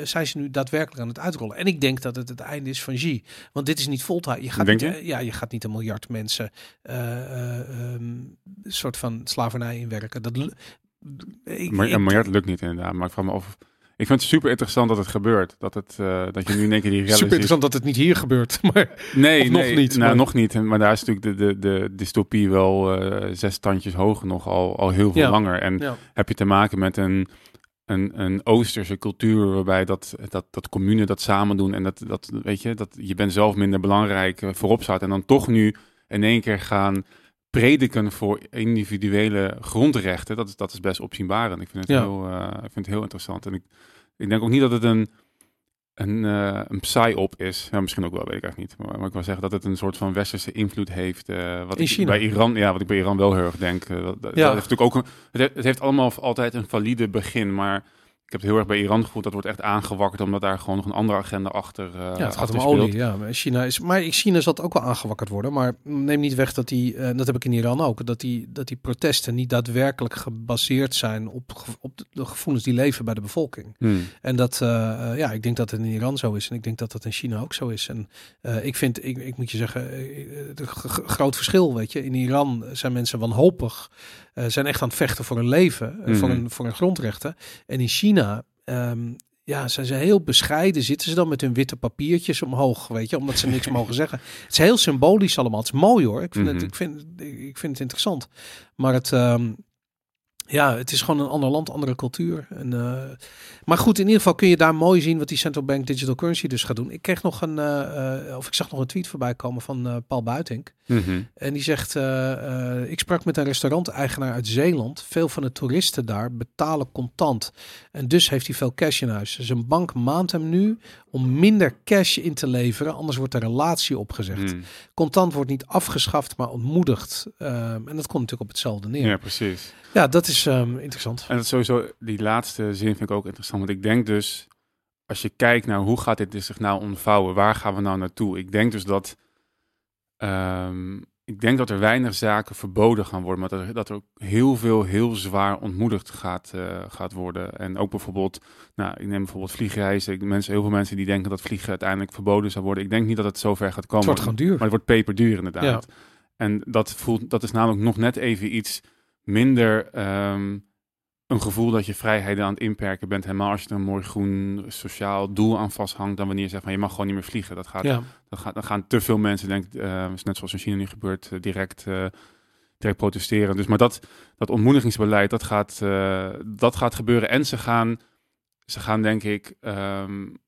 zijn ze nu daadwerkelijk aan het uitrollen. En ik denk dat het het einde is van G. Want dit is niet voltijd. Je gaat denk niet, ja, je gaat niet een miljard mensen um, soort van slavernij inwerken. Dat, ik, maar, miljard lukt niet inderdaad. Maar ik vraag me af. Ik vind het super interessant dat het gebeurt. Dat, het, uh, dat je nu in één keer die Super interessant dat het niet hier gebeurt. Maar nee, nog nee, niet. Nou, maar... nog niet. Maar daar is natuurlijk de, de, de dystopie wel uh, zes tandjes hoger nog, al, al heel veel ja. langer. En ja. heb je te maken met een, een, een Oosterse cultuur waarbij dat, dat, dat commune dat samen doen. En dat, dat, weet je, dat je bent zelf minder belangrijk uh, voorop staat. En dan toch nu in één keer gaan prediken voor individuele grondrechten, dat is, dat is best opzienbarend. Ik vind het, Ja. heel, uh, ik vind het heel interessant. En ik, ik denk ook niet dat het een, een, uh, een psy-op is. Ja, misschien ook wel, weet ik eigenlijk niet. Maar, maar ik wil zeggen dat het een soort van westerse invloed heeft. Uh, wat In ik China. bij Iran, ja, wat ik bij Iran wel heel erg denk. Dat, dat Ja. heeft natuurlijk ook een, het, heeft, het heeft allemaal altijd een valide begin, maar heb het heel erg bij Iran gevoeld. Dat wordt echt aangewakkerd omdat daar gewoon nog een andere agenda achter. Uh, Ja, het gaat om speelt. olie. Ja, maar China is, maar China zal het ook wel aangewakkerd worden. Maar neem niet weg dat die, uh, dat heb ik in Iran ook, dat die, dat die protesten niet daadwerkelijk gebaseerd zijn op, op de gevoelens die leven bij de bevolking. Hmm. En dat, uh, uh, ja, ik denk dat het in Iran zo is. En ik denk dat dat in China ook zo is. En ik vind, ik, ik moet je zeggen, uh, groot verschil, weet je. In Iran zijn mensen wanhopig, uh, zijn echt aan het vechten voor hun leven, mm Mhm. voor, hun, voor hun grondrechten. En in China um, ja, zijn ze heel bescheiden. Zitten ze dan met hun witte papiertjes omhoog, weet je, omdat ze niks mogen zeggen. Het is heel symbolisch allemaal. Het is mooi hoor. Ik vind, Mhm. het, ik vind, ik vind het interessant. Maar het, um, ja, het is gewoon een ander land, andere cultuur. En, uh, maar goed, in ieder geval kun je daar mooi zien wat die central bank digital currency dus gaat doen. Ik kreeg nog een, uh, of ik zag nog een tweet voorbij komen van Paul Buitink. Mm -hmm. En die zegt, ik sprak met een restauranteigenaar uit Zeeland. Veel van de toeristen daar betalen contant. En dus heeft hij veel cash in huis. Zijn bank maand hem nu om minder cash in te leveren. Anders wordt de relatie opgezegd. Mm. Contant wordt niet afgeschaft, maar ontmoedigd. en dat komt natuurlijk op hetzelfde neer. Ja, precies. Ja, dat is um, interessant. En dat sowieso, die laatste zin vind ik ook interessant. Want ik denk dus, als je kijkt naar hoe gaat dit zich nou ontvouwen, waar gaan we nou naartoe? Ik denk dus dat, um, ik denk dat er weinig zaken verboden gaan worden, maar dat er, dat er ook heel veel heel zwaar ontmoedigd gaat, uh, gaat worden. En ook bijvoorbeeld, nou, ik neem bijvoorbeeld vliegreizen. Mensen, heel veel mensen die denken dat vliegen uiteindelijk verboden zou worden. Ik denk niet dat het zover gaat komen. Het wordt gewoon duur. Maar het wordt peperduur inderdaad. Ja. En dat, voelt, dat is namelijk nog net even iets minder um, een gevoel dat je vrijheden aan het inperken bent. Helemaal als je er een mooi groen sociaal doel aan vasthangt. Dan wanneer je zegt van je mag gewoon niet meer vliegen. Dat gaat, ja. dat gaat, dan gaan te veel mensen, denk ik, uh, net zoals in China nu gebeurt, uh, direct, uh, direct protesteren. Dus maar dat, dat ontmoedigingsbeleid, dat gaat, dat gaat gebeuren. En ze gaan, ze gaan denk ik, um,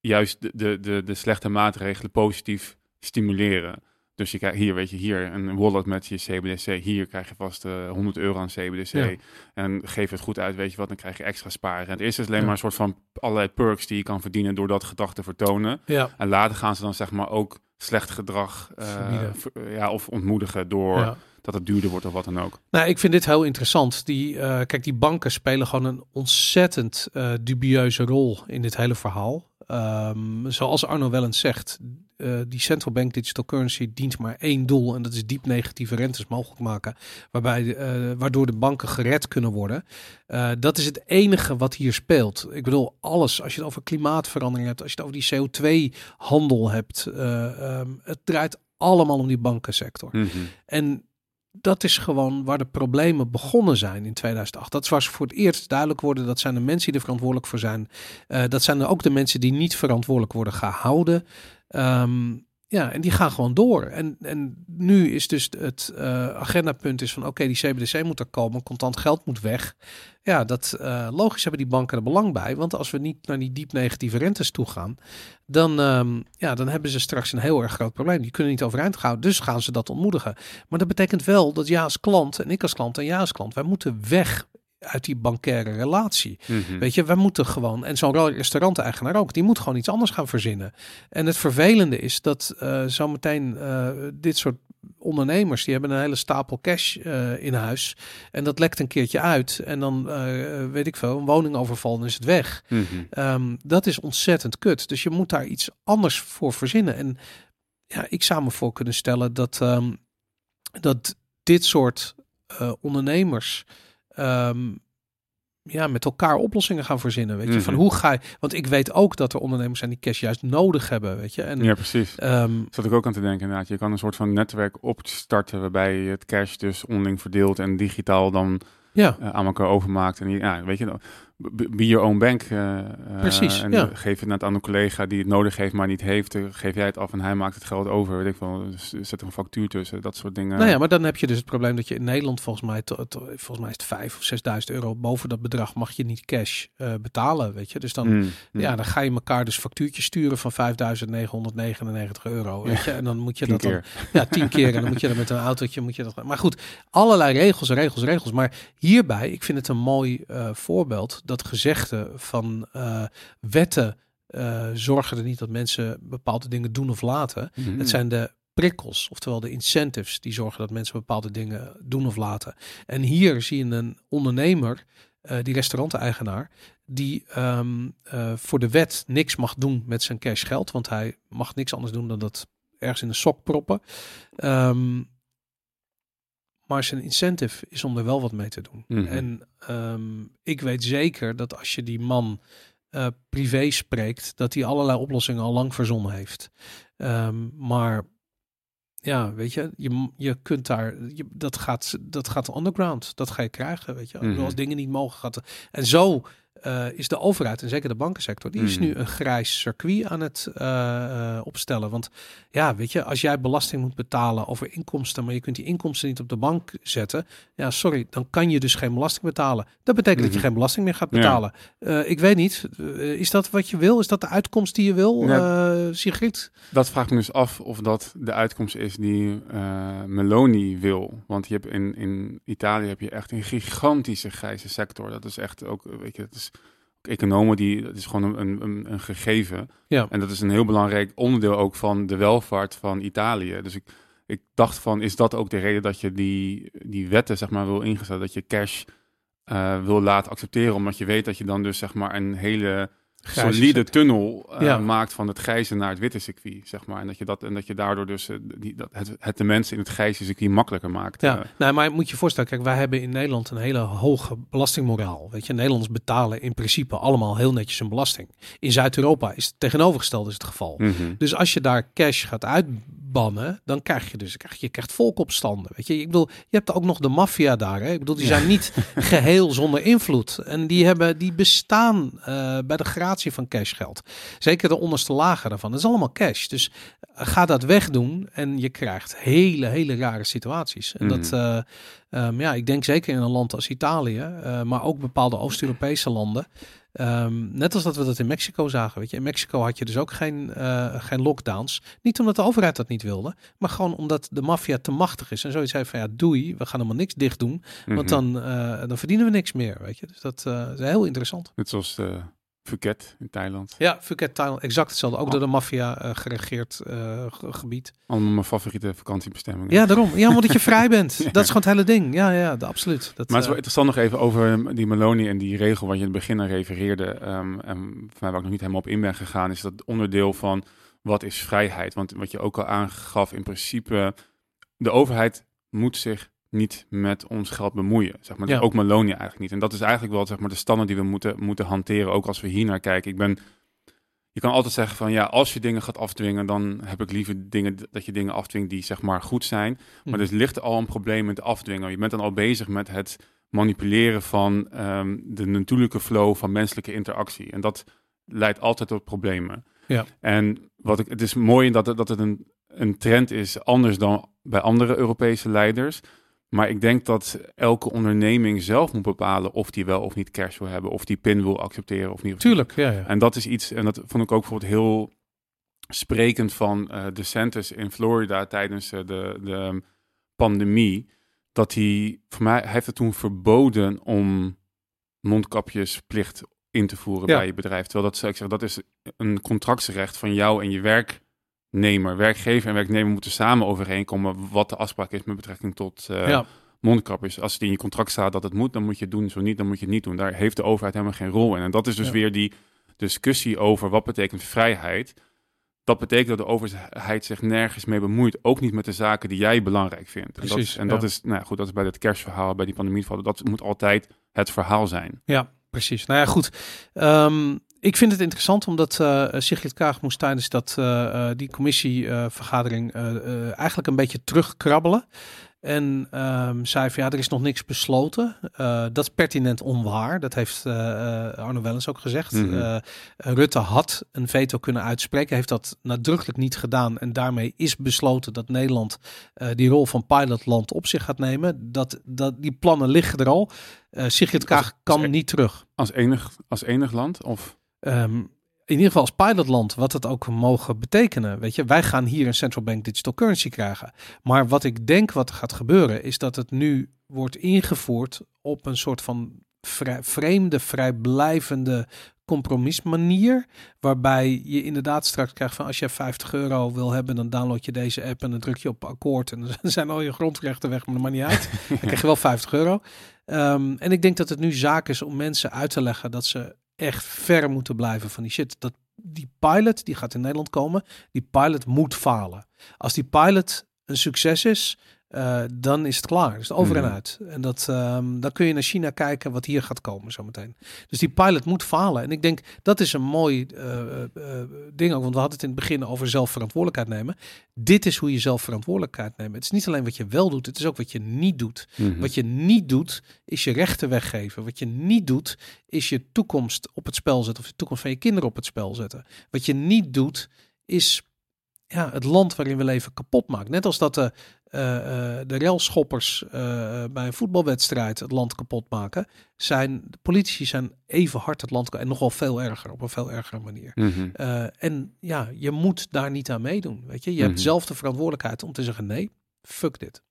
juist de, de, de, de slechte maatregelen positief stimuleren. Dus je krijgt hier, weet je, hier een wallet met je CBDC. Hier krijg je vast uh, 100 euro aan CBDC. Ja. En geef het goed uit, weet je wat, dan krijg je extra sparen. En het eerste is alleen ja. maar een soort van allerlei perks die je kan verdienen door dat gedrag te vertonen. Ja. En later gaan ze dan zeg maar ook slecht gedrag uh, ja, of ontmoedigen door dat het duurder wordt of wat dan ook. Nou, ik vind dit heel interessant. Die, uh, kijk, die banken spelen gewoon een ontzettend uh, dubieuze rol in dit hele verhaal. Ehm, zoals Arno wel eens zegt, uh, die central bank digital currency dient maar één doel. En dat is diep negatieve rentes mogelijk maken. Waarbij, uh, waardoor de banken gered kunnen worden. Uh, dat is het enige wat hier speelt. Ik bedoel, alles. Als je het over klimaatverandering hebt. Als je het over die CO2-handel hebt. Um, het draait allemaal om die bankensector. Mm -hmm. En dat is gewoon waar de problemen begonnen zijn in 2008. Dat was voor het eerst duidelijk worden. Dat zijn de mensen die er verantwoordelijk voor zijn. Uh, dat zijn ook de mensen die niet verantwoordelijk worden gehouden. Um, ja, en die gaan gewoon door. En, en nu is dus het uh, agendapunt is van oké, die CBDC moet er komen, contant geld moet weg. Ja, dat uh, logisch hebben die banken er belang bij. Want als we niet naar die diep negatieve rentes toe gaan, dan, um, ja, dan hebben ze straks een heel erg groot probleem. Die kunnen niet overeind gaan, dus gaan ze dat ontmoedigen. Maar dat betekent wel dat ja als klant en ik als klant en ja als klant, wij moeten weg uit die bankaire relatie. Mm -hmm. Weet je, we moeten gewoon, en zo'n restauranteigenaar ook, die moet gewoon iets anders gaan verzinnen. En het vervelende is dat uh, zometeen uh, dit soort ondernemers, die hebben een hele stapel cash uh, in huis. En dat lekt een keertje uit. En dan, weet ik veel, een woning overvallen is het weg. Mm -hmm. um, dat is ontzettend kut. Dus je moet daar iets anders voor verzinnen. En ja, ik zou me voor kunnen stellen dat, um, dat dit soort ondernemers um, ja, met elkaar oplossingen gaan verzinnen. Weet je, mm -hmm. van hoe ga je. Want ik weet ook dat er ondernemers zijn die cash juist nodig hebben. Weet je, en ja, precies. Um, Zat ik ook aan te denken. Inderdaad, je kan een soort van netwerk opstarten waarbij je het cash dus onderling verdeelt en digitaal dan ja. uh, aan elkaar overmaakt. En ja, weet je, be your own bank. Uh, Precies, en ja. geef het net aan een collega die het nodig heeft, maar niet heeft. Geef jij het af en hij maakt het geld over. Weet ik wel, dus zet er een factuur tussen, dat soort dingen. Nou ja, maar dan heb je dus het probleem dat je in Nederland volgens mij, to, to, volgens mij is het 5 of 6.000 euro boven dat bedrag mag je niet cash uh, betalen, weet je. Dus dan, mm, mm. ja, dan ga je elkaar dus factuurtjes sturen van 5.999 euro, weet je. En dan moet je dat dan, ja, tien keer. En dan moet je dan met een autootje, moet je dat. Maar goed, allerlei regels, regels, regels. Maar hierbij, ik vind het een mooi uh, voorbeeld dat gezegde van uh, wetten uh, zorgen er niet dat mensen bepaalde dingen doen of laten. Mhm. Het zijn de prikkels, oftewel de incentives, die zorgen dat mensen bepaalde dingen doen of laten. En hier zie je een ondernemer, uh, die restauranteigenaar, die um, uh, voor de wet niks mag doen met zijn cashgeld, want hij mag niks anders doen dan dat ergens in de sok proppen. Um, maar zijn incentive is om er wel wat mee te doen. Mhm. En um, ik weet zeker dat als je die man uh, privé spreekt, dat hij allerlei oplossingen al lang verzonnen heeft. Um, maar ja, weet je, je, je kunt daar, je, dat, gaat, dat gaat underground. Dat ga je krijgen, weet je. Mhm. Als dingen niet mogen, gaat. En zo uh, is de overheid en zeker de bankensector, die is Mhm. nu een grijs circuit aan het uh, uh, opstellen. Want ja, weet je, als jij belasting moet betalen over inkomsten, maar je kunt die inkomsten niet op de bank zetten, ja, sorry, dan kan je dus geen belasting betalen. Dat betekent dat je Mhm. geen belasting meer gaat betalen. Ik weet niet, is dat wat je wil? Is dat de uitkomst die je wil, Ja. Sigrid? Dat vraag ik me dus af of dat de uitkomst is die Meloni wil. Want je hebt in, in Italië heb je echt een gigantische grijze sector. Dat is echt ook, weet je, is economen die, dat is gewoon een, een, een gegeven. Ja. En dat is een heel belangrijk onderdeel ook van de welvaart van Italië. Dus ik, ik dacht van, is dat ook de reden dat je die, die wetten, zeg maar, wil ingestellen? Dat je cash uh, wil laten accepteren, omdat je weet dat je dan dus, zeg maar, een hele solide tunnel uh, Ja. maakt van het grijze naar het witte circuit, zeg maar. En dat je, dat, en dat je daardoor dus uh, die, dat het, het de mensen in het grijze circuit makkelijker maakt. Ja, Uh, nou, maar moet je voorstellen, kijk, wij hebben in Nederland een hele hoge belastingmoraal. Weet je, Nederlanders betalen in principe allemaal heel netjes hun belasting. In Zuid-Europa is het tegenovergestelde is het geval. mhm. Dus als je daar cash gaat dan krijg je dus krijg je, krijgt volkopstanden. Weet je, ik bedoel, je hebt ook nog de maffia daar. Hè? Ik bedoel, die zijn niet geheel zonder invloed. En die, hebben, die bestaan uh, bij de gratie van cashgeld. Zeker de onderste lagen daarvan. Dat is allemaal cash. Dus uh, ga dat wegdoen en je krijgt hele, hele rare situaties. En Mhm. dat, uh, um, ja, ik denk zeker in een land als Italië, uh, maar ook bepaalde Oost-Europese landen. Um, net als dat we dat in Mexico zagen. Weet je. In Mexico had je dus ook geen, uh, geen lockdowns. Niet omdat de overheid dat niet wilde, maar gewoon omdat de maffia te machtig is. En zoiets zei van ja, doei, we gaan helemaal niks dicht doen. Mhm. Want dan, uh, dan verdienen we niks meer. Weet je. Dus dat uh, is heel interessant. Net zoals de Phuket in Thailand. Ja, Phuket, Thailand, exact hetzelfde. Ook door de maffia eh, geregeerd eh, ge- gebied. Allemaal mijn favoriete vakantiebestemmingen. Ja, daarom. Ja, omdat je vrij bent. Dat is gewoon het hele ding. Ja, ja, de- absoluut. Dat, Maar het is wel eh, interessant nog even over die Maloney en die regel waar je in het begin aan refereerde. ehm, en voor mij waar ik nog niet helemaal op in ben gegaan, is dat onderdeel van wat is vrijheid? Want wat je ook al aangaf, in principe, de overheid moet zich niet met ons geld bemoeien. Zeg maar. Ja. Ook Maloney eigenlijk niet. En dat is eigenlijk wel zeg maar, de standaard die we moeten, moeten hanteren, ook als we hier naar kijken. Ik ben, je kan altijd zeggen van ja, als je dingen gaat afdwingen, dan heb ik liever dingen dat je dingen afdwingt die zeg maar goed zijn. Maar Mhm. er ligt al een probleem met afdwingen. Je bent dan al bezig met het manipuleren van ehm, de natuurlijke flow van menselijke interactie. En dat leidt altijd tot problemen. Ja. En wat ik, het is mooi dat het, dat het een, een trend is, anders dan bij andere Europese leiders. Maar ik denk dat elke onderneming zelf moet bepalen of die wel of niet cash wil hebben, of die pin wil accepteren of niet. Tuurlijk, ja, ja. En dat is iets, en dat vond ik ook bijvoorbeeld heel sprekend van eh de centers in Florida tijdens eh, de, de pandemie. Dat hij, voor mij, hij heeft het toen verboden om mondkapjesplicht in te voeren Ja. bij je bedrijf. Terwijl dat, ik zeg, dat is een contractsrecht van jou en je werknemer. Werkgever en werknemer moeten samen overeenkomen wat de afspraak is met betrekking tot eh, ja. mondkapjes. Als het in je contract staat dat het moet, dan moet je het doen. Zo niet, dan moet je het niet doen. Daar heeft de overheid helemaal geen rol in. En dat is dus Ja. weer die discussie over wat betekent vrijheid. Dat betekent dat de overheid zich nergens mee bemoeit. Ook niet met de zaken die jij belangrijk vindt. En dat, Precies, en dat is, nou goed, dat is bij het kerstverhaal, bij die pandemieval. Dat moet altijd het verhaal zijn. Ja, precies. Nou ja, goed. Ehm, ik vind het interessant omdat eh Sigrid Kaag moest tijdens dat, eh, eh, die commissievergadering eigenlijk een beetje terugkrabbelen. En ehm, zei van ja, er is nog niks besloten. Dat is pertinent onwaar. Dat heeft eh, Arno Wellens ook gezegd. Mhm. Rutte had een veto kunnen uitspreken. Heeft dat nadrukkelijk niet gedaan. En daarmee is besloten dat Nederland die rol van pilotland op zich gaat nemen. Dat, dat, die plannen liggen er al. Sigrid Kaag kan als- niet terug. Als enig, als enig land? Of Ehm, in ieder geval als pilotland, wat het ook mogen betekenen. Weet je, wij gaan hier een central bank digital currency krijgen. Maar wat ik denk wat er gaat gebeuren, is dat het nu wordt ingevoerd op een soort van vrij, vreemde, vrijblijvende compromismanier. Waarbij je inderdaad straks krijgt van als je 50 euro wil hebben, dan download je deze app en dan druk je op akkoord. En dan zijn al je grondrechten weg, maar dat maakt niet uit. Dan krijg je wel 50 euro. Ehm, en ik denk dat het nu zaak is om mensen uit te leggen dat ze echt ver moeten blijven van die shit. Dat die pilot, die gaat in Nederland komen, die pilot moet falen. Als die pilot een succes is, eh, dan is het klaar. Dus over en Mhm. uit. En dat, ehm, dan kun je naar China kijken wat hier gaat komen zometeen. Dus die pilot moet falen. En ik denk dat is een mooi eh, eh, ding ook. Want we hadden het in het begin over zelfverantwoordelijkheid nemen. Dit is hoe je zelfverantwoordelijkheid neemt. Het is niet alleen wat je wel doet, het is ook wat je niet doet. Mhm. Wat je niet doet, is je rechten weggeven. Wat je niet doet, is je toekomst op het spel zetten. Of de toekomst van je kinderen op het spel zetten. Wat je niet doet, is ja, het land waarin we leven kapot maken. Net als dat de, de relschoppers eh, bij een voetbalwedstrijd het land kapot maken. Zijn, de politici zijn even hard het land en nog wel veel erger. Op een veel ergere manier. Mhm. Eh, en ja, je moet daar niet aan meedoen. Weet je, je hebt Mhm. zelf de verantwoordelijkheid om te zeggen nee, fuck dit.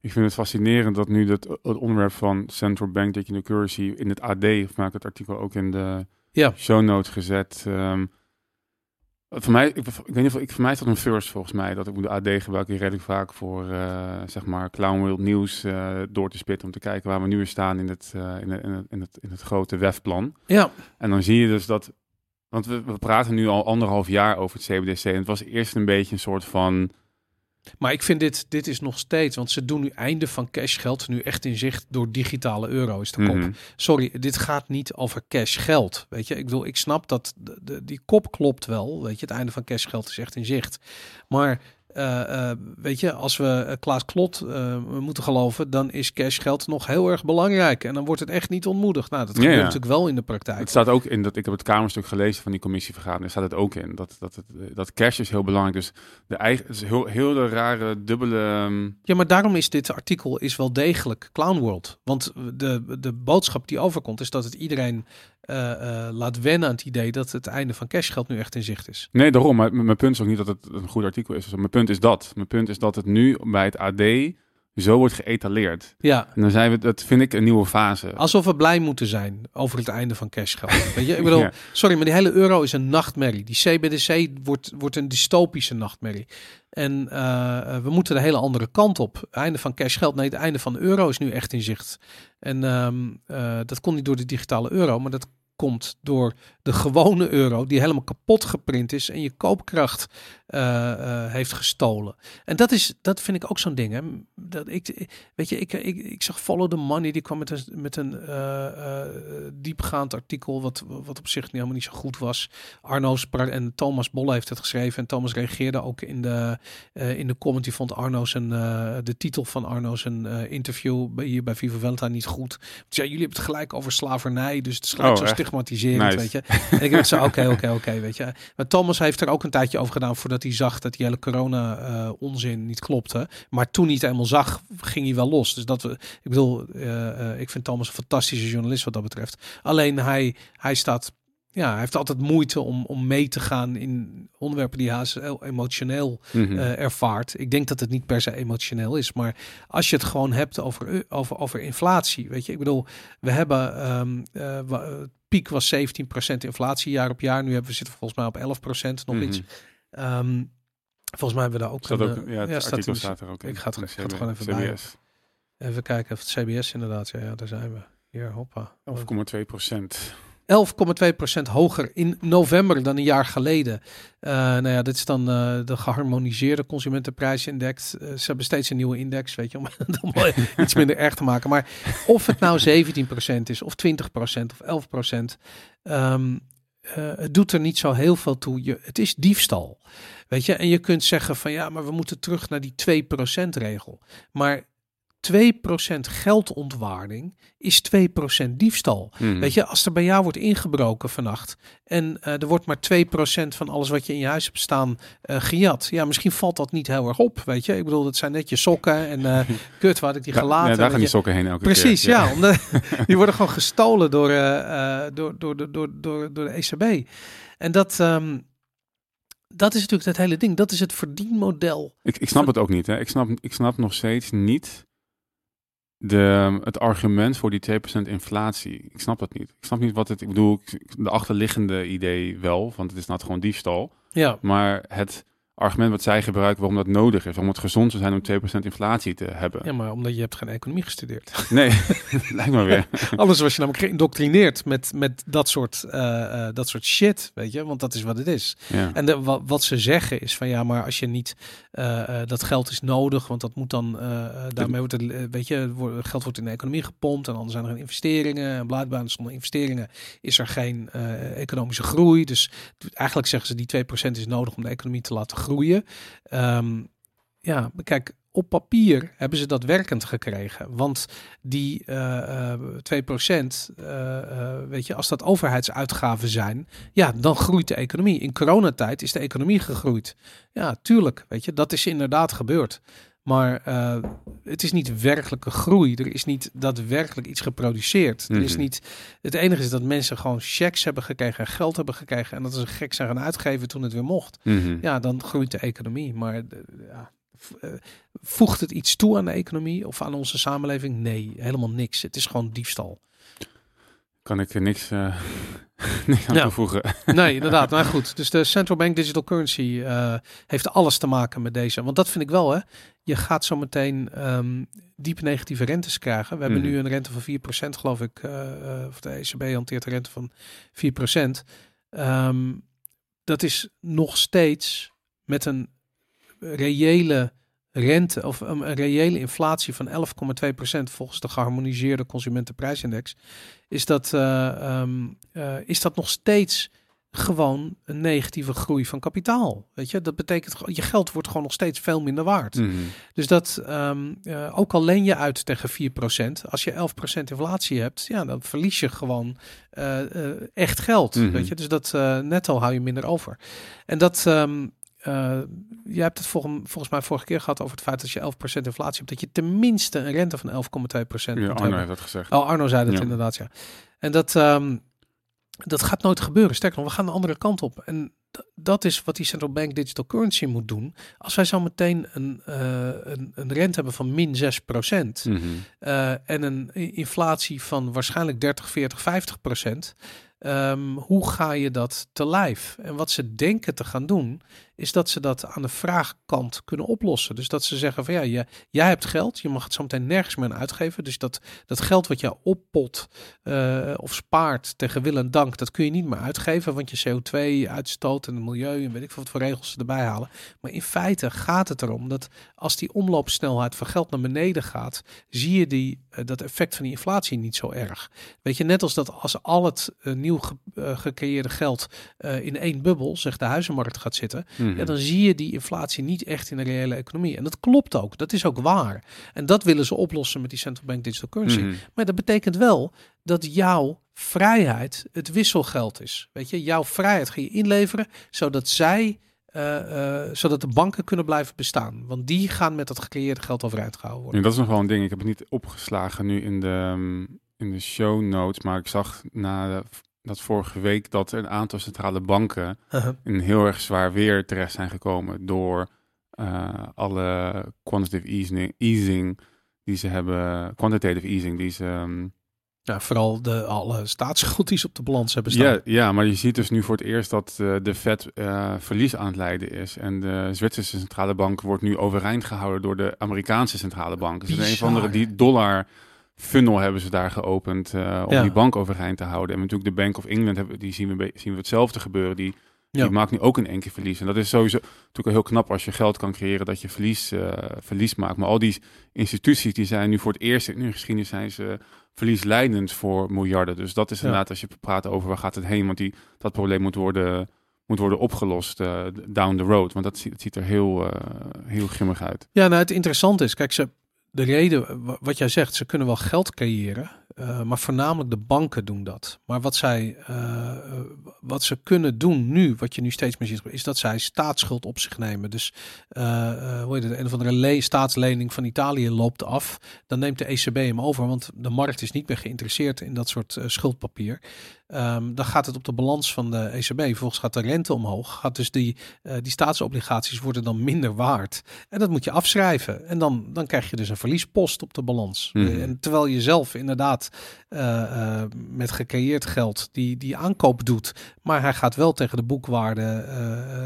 Ik vind het fascinerend dat nu dat, het onderwerp van Central Bank Digital Currency in het AD, of maak het artikel ook in de Ja. show notes gezet. ehm, voor mij, ik, ik weet niet of ik, voor mij is dat een first volgens mij. Dat ik de AD gebruik ik redelijk vaak voor eh, zeg maar Clown World nieuws eh, door te spitten om te kijken waar we nu weer staan in het, eh, in, in, het, in, het, in het grote WEF-plan. Ja, En dan zie je dus dat, want we, we praten nu al anderhalf jaar over het CBDC en het was eerst een beetje een soort van Maar ik vind dit, dit is nog steeds, want ze doen nu einde van cashgeld nu echt in zicht door digitale euro is de kop. Mhm. Sorry, dit gaat niet over cashgeld. Weet je, ik bedoel, ik snap dat de, de- die kop klopt wel. Weet je, het einde van cashgeld is echt in zicht. Maar eh, eh, weet je, als we eh, Klaas Klot moeten geloven, dan is cashgeld nog heel erg belangrijk. En dan wordt het echt niet ontmoedigd. Nou, dat gebeurt ja. natuurlijk wel in de praktijk. Het staat ook in dat ik heb het kamerstuk gelezen van die commissievergadering. Staat het ook in dat dat het, dat cash is heel belangrijk. Dus de eigen is heel heel de rare dubbele. ehm, Ja, maar daarom is dit artikel is wel degelijk Clown World. Want de, de boodschap die overkomt is dat het iedereen eh, eh, laat wennen aan het idee dat het einde van cashgeld nu echt in zicht is. Nee, daarom. Mijn punt is ook niet dat het een goed artikel is. Mijn punt is dat. Mijn punt is dat het nu bij het AD zo wordt geëtaleerd. Ja, En dan zijn we, dat vind ik een nieuwe fase. alsof we blij moeten zijn over het einde van cashgeld. Weet je, ik bedoel, Ja. sorry, maar die hele euro is een nachtmerrie. Die CBDC wordt, wordt een dystopische nachtmerrie. En eh, we moeten de hele andere kant op. Einde van cashgeld, nee, het einde van de euro is nu echt in zicht. En ehm, eh, dat komt niet door de digitale euro, maar dat komt door de gewone euro die helemaal kapot geprint is en je koopkracht heeft gestolen. En dat is, dat vind ik ook zo'n ding. Hè. Dat ik, weet je, ik, ik, ik zag Follow the Money, die kwam met een, met een eh, eh, diepgaand artikel, wat, wat op zich helemaal niet zo goed was. Arno sprak en Thomas Bolle heeft het geschreven en Thomas reageerde ook in de, eh, in de comment. Die vond Arno zijn, eh, de titel van Arno zijn eh, interview bij, hier bij Viva Velta niet goed. Ja, jullie hebben het gelijk over slavernij, dus het is gelijk Oh, zo stigmatiserend, Nice. weet je. En ik dacht zo, oké, oké, oké, weet je. Maar Thomas heeft er ook een tijdje over gedaan voordat hij zag dat die hele corona eh, onzin niet klopte. Maar toen hij het eenmaal zag, ging hij wel los. Dus dat we, ik bedoel, eh, eh, ik vind Thomas een fantastische journalist wat dat betreft. Alleen hij, hij staat, ja, hij heeft altijd moeite om, om mee te gaan in onderwerpen die hij haast heel emotioneel Mhm. eh, ervaart. Ik denk dat het niet per se emotioneel is, maar als je het gewoon hebt over, over, over inflatie, weet je, ik bedoel, we hebben eh, piek was 17% inflatie jaar op jaar. Nu hebben we zitten volgens mij op 11% nog Mhm. iets. Ehm, volgens mij hebben we daar ook Staat een, ook, eh, ja, het staat in er ook in. ik ga het- ik ga het gewoon even bij- CBS. Even kijken of het CBS inderdaad. Ja, ja, daar zijn we. Hier, hoppa. 11,2 procent. 11,2% hoger in november dan een jaar geleden. Eh nou ja, dit is dan eh, de geharmoniseerde consumentenprijsindex. Eh, ze hebben steeds een nieuwe index, weet je, om het iets minder erg te maken. Maar of het nou 17% is, of 20% of 11%, ehm, eh, het doet er niet zo heel veel toe. Je, het is diefstal. Weet je, en je kunt zeggen van ja, maar we moeten terug naar die 2% regel. Maar 2% geldontwaarding is 2% diefstal. Mhm. Weet je, als er bij jou wordt ingebroken vannacht en eh, er wordt maar 2% van alles wat je in je huis hebt staan eh, gejat. Ja, misschien valt dat niet heel erg op, weet je. Ik bedoel, dat zijn net je sokken en eh kut, waar had ik die gelaten. ja, daar gaan die sokken heen elke Precies, keer. ja. omdat, die worden gewoon gestolen door, eh, eh, door, door, door, door, door, door de ECB. En dat, ehm, dat is natuurlijk het hele ding. Dat is het verdienmodel. Ik, ik snap het ook niet. Hè. Ik, snap, ik snap nog steeds niet de, het argument voor die 2% inflatie. Ik snap dat niet. Ik snap niet wat het... Ik bedoel, de achterliggende idee wel, want het is nou gewoon diefstal. Ja, Maar het argument wat zij gebruiken waarom dat nodig is, waarom het gezond zou zijn om 2% inflatie te hebben. ja, maar omdat je hebt geen economie gestudeerd. Nee, lijkt me weer. Anders was je namelijk geïndoctrineerd met, met dat, soort, eh, eh, dat soort shit, weet je. Want dat is wat het is. Ja. En de, wat, wat ze zeggen is van ja, maar als je niet eh, dat geld is nodig, want dat moet dan daarmee wordt het, weet je, het wordt- geld wordt in de economie gepompt en dan zijn er geen investeringen en blijkbaar zonder investeringen is er geen economische groei. Dus eigenlijk zeggen ze die 2% is nodig om de economie te laten groeien. Ehm, ja, kijk, op papier hebben ze dat werkend gekregen. Want die eh eh 2%, eh, eh, weet je, als dat overheidsuitgaven zijn, ja, dan groeit de economie. In coronatijd is de economie gegroeid. Ja, tuurlijk, weet je, dat is inderdaad gebeurd. Maar eh, het is niet werkelijke groei. Er is niet daadwerkelijk iets geproduceerd. Er is Mhm. niet, het enige is dat mensen gewoon checks hebben gekregen en geld hebben gekregen. En dat ze gek zijn gaan uitgeven toen het weer mocht. Mhm. Ja, dan groeit de economie. Maar eh, ja, eh, voegt het iets toe aan de economie of aan onze samenleving? Nee, helemaal niks. Het is gewoon diefstal. Kan ik er niks, eh, aan Ja. toevoegen. Nee, inderdaad. Maar goed, dus de central bank digital currency eh, heeft alles te maken met deze. Want dat vind ik wel, hè. Je gaat zo meteen ehm, diep negatieve rentes krijgen. We hebben Mhm. nu een rente van 4%, geloof ik. eh, eh, of de ECB hanteert een rente van 4%. Ehm, dat is nog steeds met een reële rente of een, een reële inflatie van 11,2% volgens de geharmoniseerde consumentenprijsindex. Is dat, eh, ehm, eh, is dat nog steeds gewoon een negatieve groei van kapitaal. Weet je, dat betekent je geld wordt gewoon nog steeds veel minder waard. Mhm. Dus dat ehm, eh, ook al leen je uit tegen 4%, als je 11% inflatie hebt, ja, dan verlies je gewoon echt geld. Mhm. Weet je, dus dat netto hou je minder over. En dat. ehm eh, je hebt het volgens, volgens mij vorige keer gehad over het feit dat je 11% inflatie hebt, dat je tenminste een rente van 11,2% Ja, Arno hebben. heeft dat gezegd. Oh, Arno zei dat Ja. inderdaad, ja. En dat, ehm, dat gaat nooit gebeuren. Sterker nog, we gaan de andere kant op. En dat is wat die central bank digital currency moet doen. Als wij zo meteen een, eh, een, een rente hebben van min 6 procent Mhm. eh, en een inflatie van waarschijnlijk 30, 40, 50 procent. ehm, hoe ga je dat te lijf? En wat ze denken te gaan doen, is dat ze dat aan de vraagkant kunnen oplossen. Dus dat ze zeggen van ja, jij hebt geld, je mag het zo meteen nergens meer aan uitgeven. Dus dat, dat geld wat je oppot eh, of spaart tegen wil en dank, dat kun je niet meer uitgeven, want je CO2-uitstoot en het milieu en weet ik veel wat voor regels ze erbij halen. Maar in feite gaat het erom dat als die omloopsnelheid van geld naar beneden gaat, zie je die, eh, dat effect van die inflatie niet zo erg. Weet je, net als dat als al het eh, nieuw ge- gecreëerde geld in één bubbel, zeg de huizenmarkt, gaat zitten, Mhm. ja, dan zie je die inflatie niet echt in de reële economie. En dat klopt ook, dat is ook waar. En dat willen ze oplossen met die central bank digital currency. Mhm. Maar dat betekent wel dat jouw vrijheid het wisselgeld is. Weet je, jouw vrijheid ga je inleveren, zodat zij, eh, eh, zodat de banken kunnen blijven bestaan. Want die gaan met dat gecreëerde geld overeind gehouden worden. Ja, dat is nog wel een ding. Ik heb het niet opgeslagen nu in de, ehm, in de show notes, maar ik zag na de- dat vorige week dat een aantal centrale banken in heel erg zwaar weer terecht zijn gekomen door eh, alle quantitative easing, easing die ze hebben, quantitative easing die ze. ehm, ja, vooral de alle staatsschuld die ze op de balans hebben staan. ja, ja, maar je ziet dus nu voor het eerst dat eh, de Fed eh, verlies aan het leiden is. En de Zwitserse centrale bank wordt nu overeind gehouden door de Amerikaanse centrale bank. Dus een of andere die dollar funnel hebben ze daar geopend eh, om Ja. die bank overeind te houden. En natuurlijk de Bank of England hebben, die zien we, zien we hetzelfde gebeuren. Die, Ja. die maakt nu ook in één keer verlies. En dat is sowieso natuurlijk al heel knap als je geld kan creëren dat je verlies, eh, verlies maakt. Maar al die instituties die zijn nu voor het eerst in hun geschiedenis zijn ze verliesleidend voor miljarden. Dus dat is Ja. inderdaad als je praat over waar gaat het heen. Want die, dat probleem moet worden, moet worden opgelost eh, down the road. Want dat ziet, ziet er heel, eh, heel grimmig uit. Ja, nou het interessante is, kijk, ze, de reden, wa- wat jij zegt, ze kunnen wel geld creëren, eh, maar voornamelijk de banken doen dat. Maar wat zij, eh, wat ze kunnen doen nu, wat je nu steeds meer ziet, is dat zij staatsschuld op zich nemen. Dus, eh, hoe heet het, een of andere le- staatslening van Italië loopt af, dan neemt de ECB hem over, want de markt is niet meer geïnteresseerd in dat soort schuldpapier. Ehm, dan gaat het op de balans van de ECB. Vervolgens gaat de rente omhoog. Gaat dus die, eh, die staatsobligaties worden dan minder waard. En dat moet je afschrijven. En dan, dan krijg je dus een verliespost op de balans. Mhm. Eh, En terwijl je zelf inderdaad eh, met gecreëerd geld die, die aankoop doet. Maar hij gaat wel tegen de boekwaarde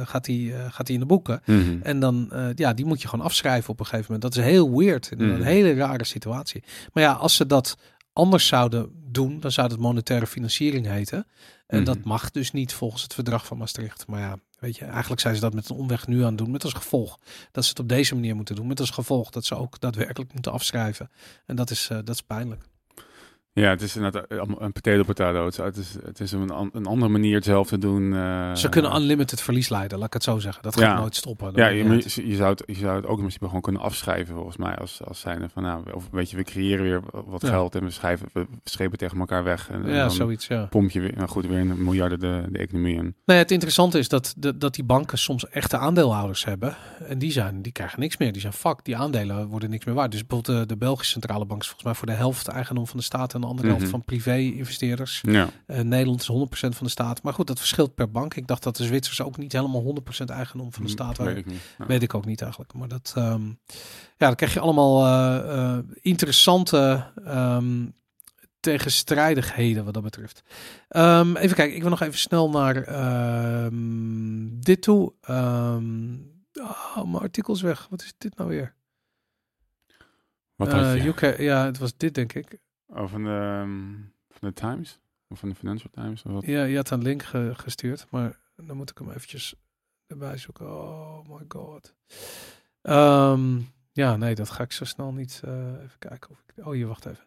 gaat die, gaat die in de boeken. Mhm. En dan, ja, die moet je gewoon afschrijven op een gegeven moment. Dat is heel weird. Een Mhm. hele rare situatie. Maar ja, als ze dat anders zouden doen, dan zou het monetaire financiering heten. En Mhm. dat mag dus niet volgens het verdrag van Maastricht. Maar ja, weet je, eigenlijk zijn ze dat met een omweg nu aan het doen. Met als gevolg dat ze het op deze manier moeten doen. Met als gevolg dat ze ook daadwerkelijk moeten afschrijven. En dat is, eh, dat is pijnlijk. Ja, het is inderdaad allemaal een potato potato. Het is, het is, een, een andere manier hetzelfde doen. eh, ze kunnen unlimited verlies leiden, laat ik het zo zeggen. Dat gaat Ja. nooit stoppen. Ja, je, je, zou het, je zou het ook in principe gewoon kunnen afschrijven, volgens mij, als, als zijnde van, nou, of weet je, we creëren weer wat Ja. geld en we schrijven, we schepen tegen elkaar weg. En, ja, zoiets, ja. pomp je weer, nou goed, weer een miljarden de, de economie in. Nou ja, het interessante is dat, de, dat die banken soms echte aandeelhouders hebben. En die, zijn, die krijgen niks meer. Die zijn fuck. Die aandelen worden niks meer waard. Dus bijvoorbeeld de, de Belgische centrale bank is volgens mij voor de helft eigendom van de staat en de andere Mhm. helft van privé-investeerders. Ja, Eh, Nederland is 100% van de staat. Maar goed, dat verschilt per bank. Ik dacht dat de Zwitsers ook niet helemaal 100% eigendom van de staat waren. weet ik niet. Nou, Weet ik ook niet eigenlijk. Maar dat, ehm, ja, dan krijg je allemaal eh, eh, interessante ehm, tegenstrijdigheden wat dat betreft. Ehm, even kijken, ik wil nog even snel naar dit toe. Oh, mijn artikel is weg. Wat is dit nou weer? Wat? UK, ja, het was dit denk ik. Oh, van, de, ehm, van de Times? Of van de Financial Times? Of wat? Ja, je had een link ge- gestuurd, maar dan moet ik hem eventjes erbij zoeken. Oh my god. Ehm, ja, nee, dat ga ik zo snel niet. eh, even kijken of ik. Oh, hier, wacht even.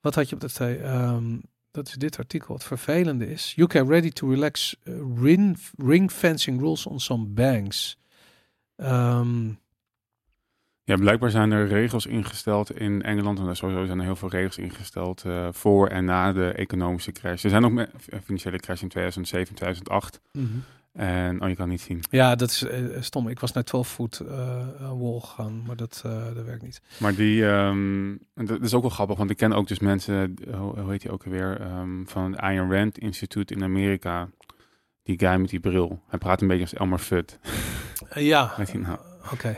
Wat had je op dat twee? Ehm, dat is dit artikel. Het vervelende is: UK ready to relax eh, ring, ring fencing rules on some banks. Ja, blijkbaar zijn er regels ingesteld in Engeland. En sowieso zijn er heel veel regels ingesteld eh, voor en na de economische crash. Er zijn ook een financiële crash in 2007, 2008. En, oh, je kan niet zien. Ja, dat is eh, stom. Ik was naar 12 foot eh, wall gegaan, maar dat, dat werkt niet. Maar die, ehm, dat is ook wel grappig, want ik ken ook dus mensen, hoe, hoe heet die ook alweer, ehm, van het Ayn Rand Instituut in Amerika. die guy met die bril. Hij praat een beetje als Elmer Fudd. Ja, Weet je nou? oké.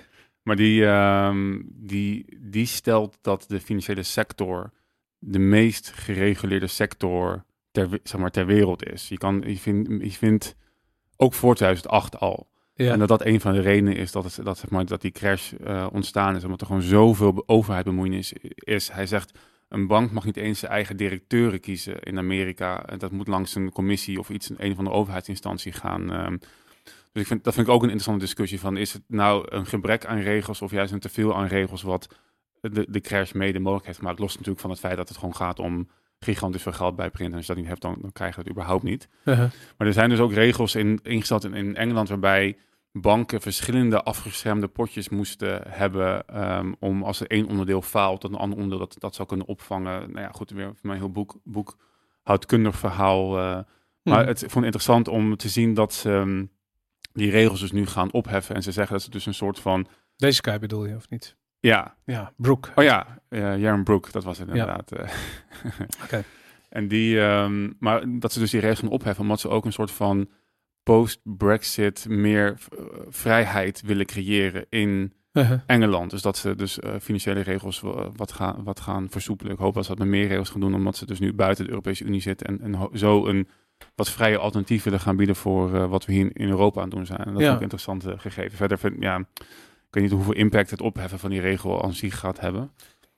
Maar die, ehm, die, die stelt dat de financiële sector de meest gereguleerde sector ter, zeg maar, ter wereld is. Je, kan, je, vindt, je vindt ook voor 2008 al. Ja. En dat dat een van de redenen is dat, het, dat, zeg maar, dat die crash eh, ontstaan is. Omdat er gewoon zoveel be- overheid bemoeienis is. Hij zegt, een bank mag niet eens zijn eigen directeuren kiezen in Amerika. En dat moet langs een commissie of iets, een van de overheidsinstantie gaan. ehm. Dus ik vind, dat vind ik ook een interessante discussie van, is het nou een gebrek aan regels of juist een teveel aan regels wat de, de crash mede mogelijk heeft gemaakt. Los natuurlijk van het feit dat het gewoon gaat om gigantisch veel geld bijprinten. En als je dat niet hebt, dan, dan krijg je dat überhaupt niet. Uh-huh. Maar er zijn dus ook regels in, ingesteld in, in Engeland waarbij banken verschillende afgeschermde potjes moesten hebben um, om als er één onderdeel faalt, dat een ander onderdeel dat, dat zou kunnen opvangen. Nou ja, goed, weer voor mij een heel boek, boekhoudkundig verhaal. Uh, Hmm. Maar het ik vond het interessant om te zien dat ze um, die regels dus nu gaan opheffen. En ze zeggen dat ze dus een soort van... Deze guy bedoel je, of niet? Ja. Ja, Brook. Oh ja, uh, Jaron Brook, dat was het inderdaad. Ja. Oké. Okay. En die, um, maar dat ze dus die regels gaan opheffen, omdat ze ook een soort van post-Brexit meer uh, vrijheid willen creëren in uh-huh. Engeland. Dus dat ze dus uh, financiële regels wat, gaan, wat gaan versoepelen. Ik hoop dat ze dat met meer regels gaan doen, omdat ze dus nu buiten de Europese Unie zitten en, en zo een wat vrije alternatief willen gaan bieden voor uh, wat we hier in Europa aan het doen zijn. En dat ja. is ook interessant uh, gegeven. Verder vind ja, ik weet niet hoeveel impact het opheffen van die regel aan zich gaat hebben.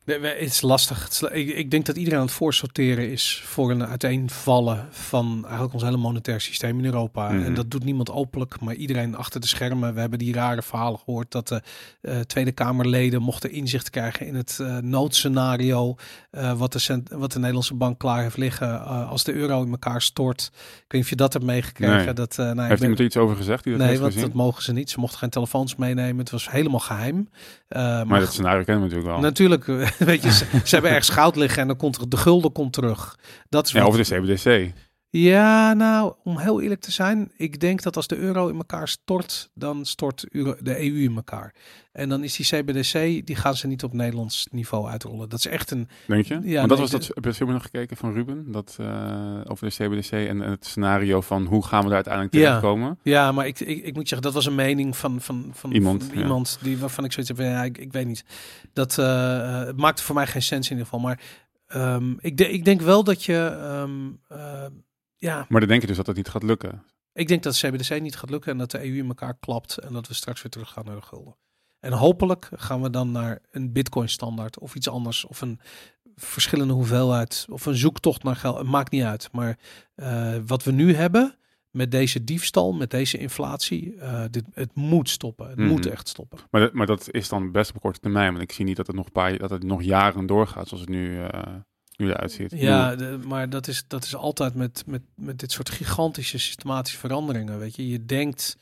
Het is lastig. Ik, ik, denk dat iedereen aan het voorsorteren is voor een uiteenvallen van eigenlijk ons hele monetair systeem in Europa. Mhm. En dat doet niemand openlijk, maar iedereen achter de schermen. We hebben die rare verhalen gehoord dat de uh, Tweede Kamerleden mochten inzicht krijgen in het uh, noodscenario. Uh, wat, de cent, wat de Nederlandse bank klaar heeft liggen als de euro in elkaar stort. Ik weet niet of je dat hebt meegekregen. Nee. Dat, nou, heeft iemand er iets over gezegd? Die dat nee, want dat mogen ze niet. Ze mochten geen telefoons meenemen. Het was helemaal geheim. Maar, maar dat scenario kennen we natuurlijk wel. Natuurlijk, weet je, ze, ze hebben ergens goud liggen en dan komt er, de gulden komt terug. Dat is ja, of de CBDC. Ja, nou, om heel eerlijk te zijn, ik denk dat als de euro in elkaar stort, dan stort de EU in elkaar. En dan is die CBDC, die gaan ze niet op Nederlands niveau uitrollen. Dat is echt een... Denk je? Ja, Want dat nee, was dat, heb je filmpje nog gekeken van Ruben? Dat, uh, over de CBDC en het scenario van hoe gaan we daar uiteindelijk terechtkomen? Ja, ja maar ik, ik, ik moet zeggen, dat was een mening van, van, van iemand, van iemand die, waarvan ik zoiets heb, ja, ik, ik weet niet. Dat uh, het maakte voor mij geen sens in ieder geval. Maar um, ik, de, ik denk wel dat je... Um, uh, ja. Maar dan denk je dus dat het niet gaat lukken? Ik denk dat de CBDC niet gaat lukken en dat de EU in elkaar klapt en dat we straks weer terug gaan naar de gulden. En hopelijk gaan we dan naar een bitcoin standaard of iets anders of een verschillende hoeveelheid of een zoektocht naar geld. Het maakt niet uit. Maar uh, wat we nu hebben met deze diefstal, met deze inflatie, uh, dit, het moet stoppen. Het mm -hmm. moet echt stoppen. Maar, dat, maar dat is dan best op korte termijn, want ik zie niet dat het nog, paar, dat het nog jaren doorgaat zoals het nu... Uh nu eruit ziet. Ja, de, maar dat is, dat is altijd met, met, met dit soort gigantische systematische veranderingen. Weet je, je denkt,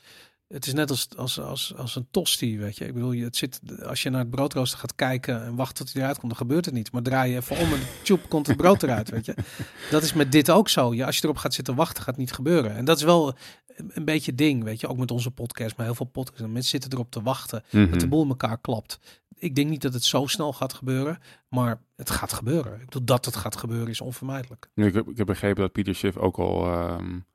het is net als, als, als, als een tosti, weet je. Ik bedoel, je, het zit, als je naar het broodrooster gaat kijken en wacht tot hij eruit komt, dan gebeurt het niet. Maar draai je even om en tjoep, komt het brood eruit, weet je. Dat is met dit ook zo. Ja, als je erop gaat zitten wachten, gaat het niet gebeuren. En dat is wel een, beetje ding, weet je. Ook met onze podcast, maar heel veel podcasts. En mensen zitten erop te wachten mm -hmm. dat de boel in elkaar klapt ik denk niet dat het zo snel gaat gebeuren, maar het gaat gebeuren. Ik bedoel, dat het gaat gebeuren is onvermijdelijk. Nu, ik, heb, ik heb begrepen dat Pieter Schiff ook al um,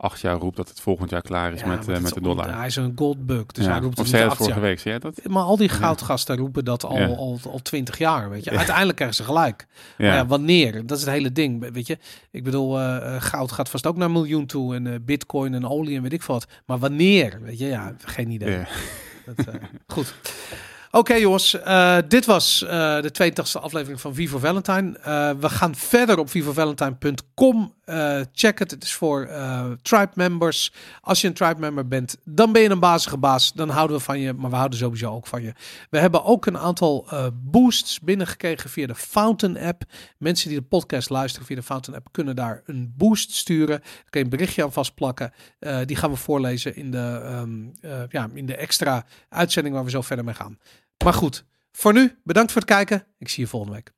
acht jaar roept dat het volgend jaar klaar is ja, met, uh, met de dollar. Hij is een goldbug, dus ja. hij roept of het zei niet vorige jaar. week, zie jij dat? Maar al die goudgasten roepen dat al, ja. al, al twintig jaar, weet je. Uiteindelijk krijgen ze gelijk. Ja. ja. wanneer? Dat is het hele ding, weet je. Ik bedoel, uh, goud gaat vast ook naar een miljoen toe en uh, bitcoin en olie en weet ik wat. Maar wanneer? Weet je, ja, geen idee. Dat, goed. Oké jongens, uh, dit was uh, de 82e aflevering van Vivo Valentine. Uh, we gaan verder op vivovalentine.com. check het, het is voor tribe members. Als je een tribe member bent, dan ben je een bazige baas. Dan houden we van je, maar we houden sowieso ook van je. We hebben ook een aantal boosts binnengekregen via de Fountain app. Mensen die de podcast luisteren via de Fountain app kunnen daar een boost sturen. Daar kun je een berichtje aan vastplakken. die gaan we voorlezen in de, um, ja, in de extra uitzending waar we zo verder mee gaan. Maar goed, voor nu bedankt voor het kijken. Ik zie je volgende week.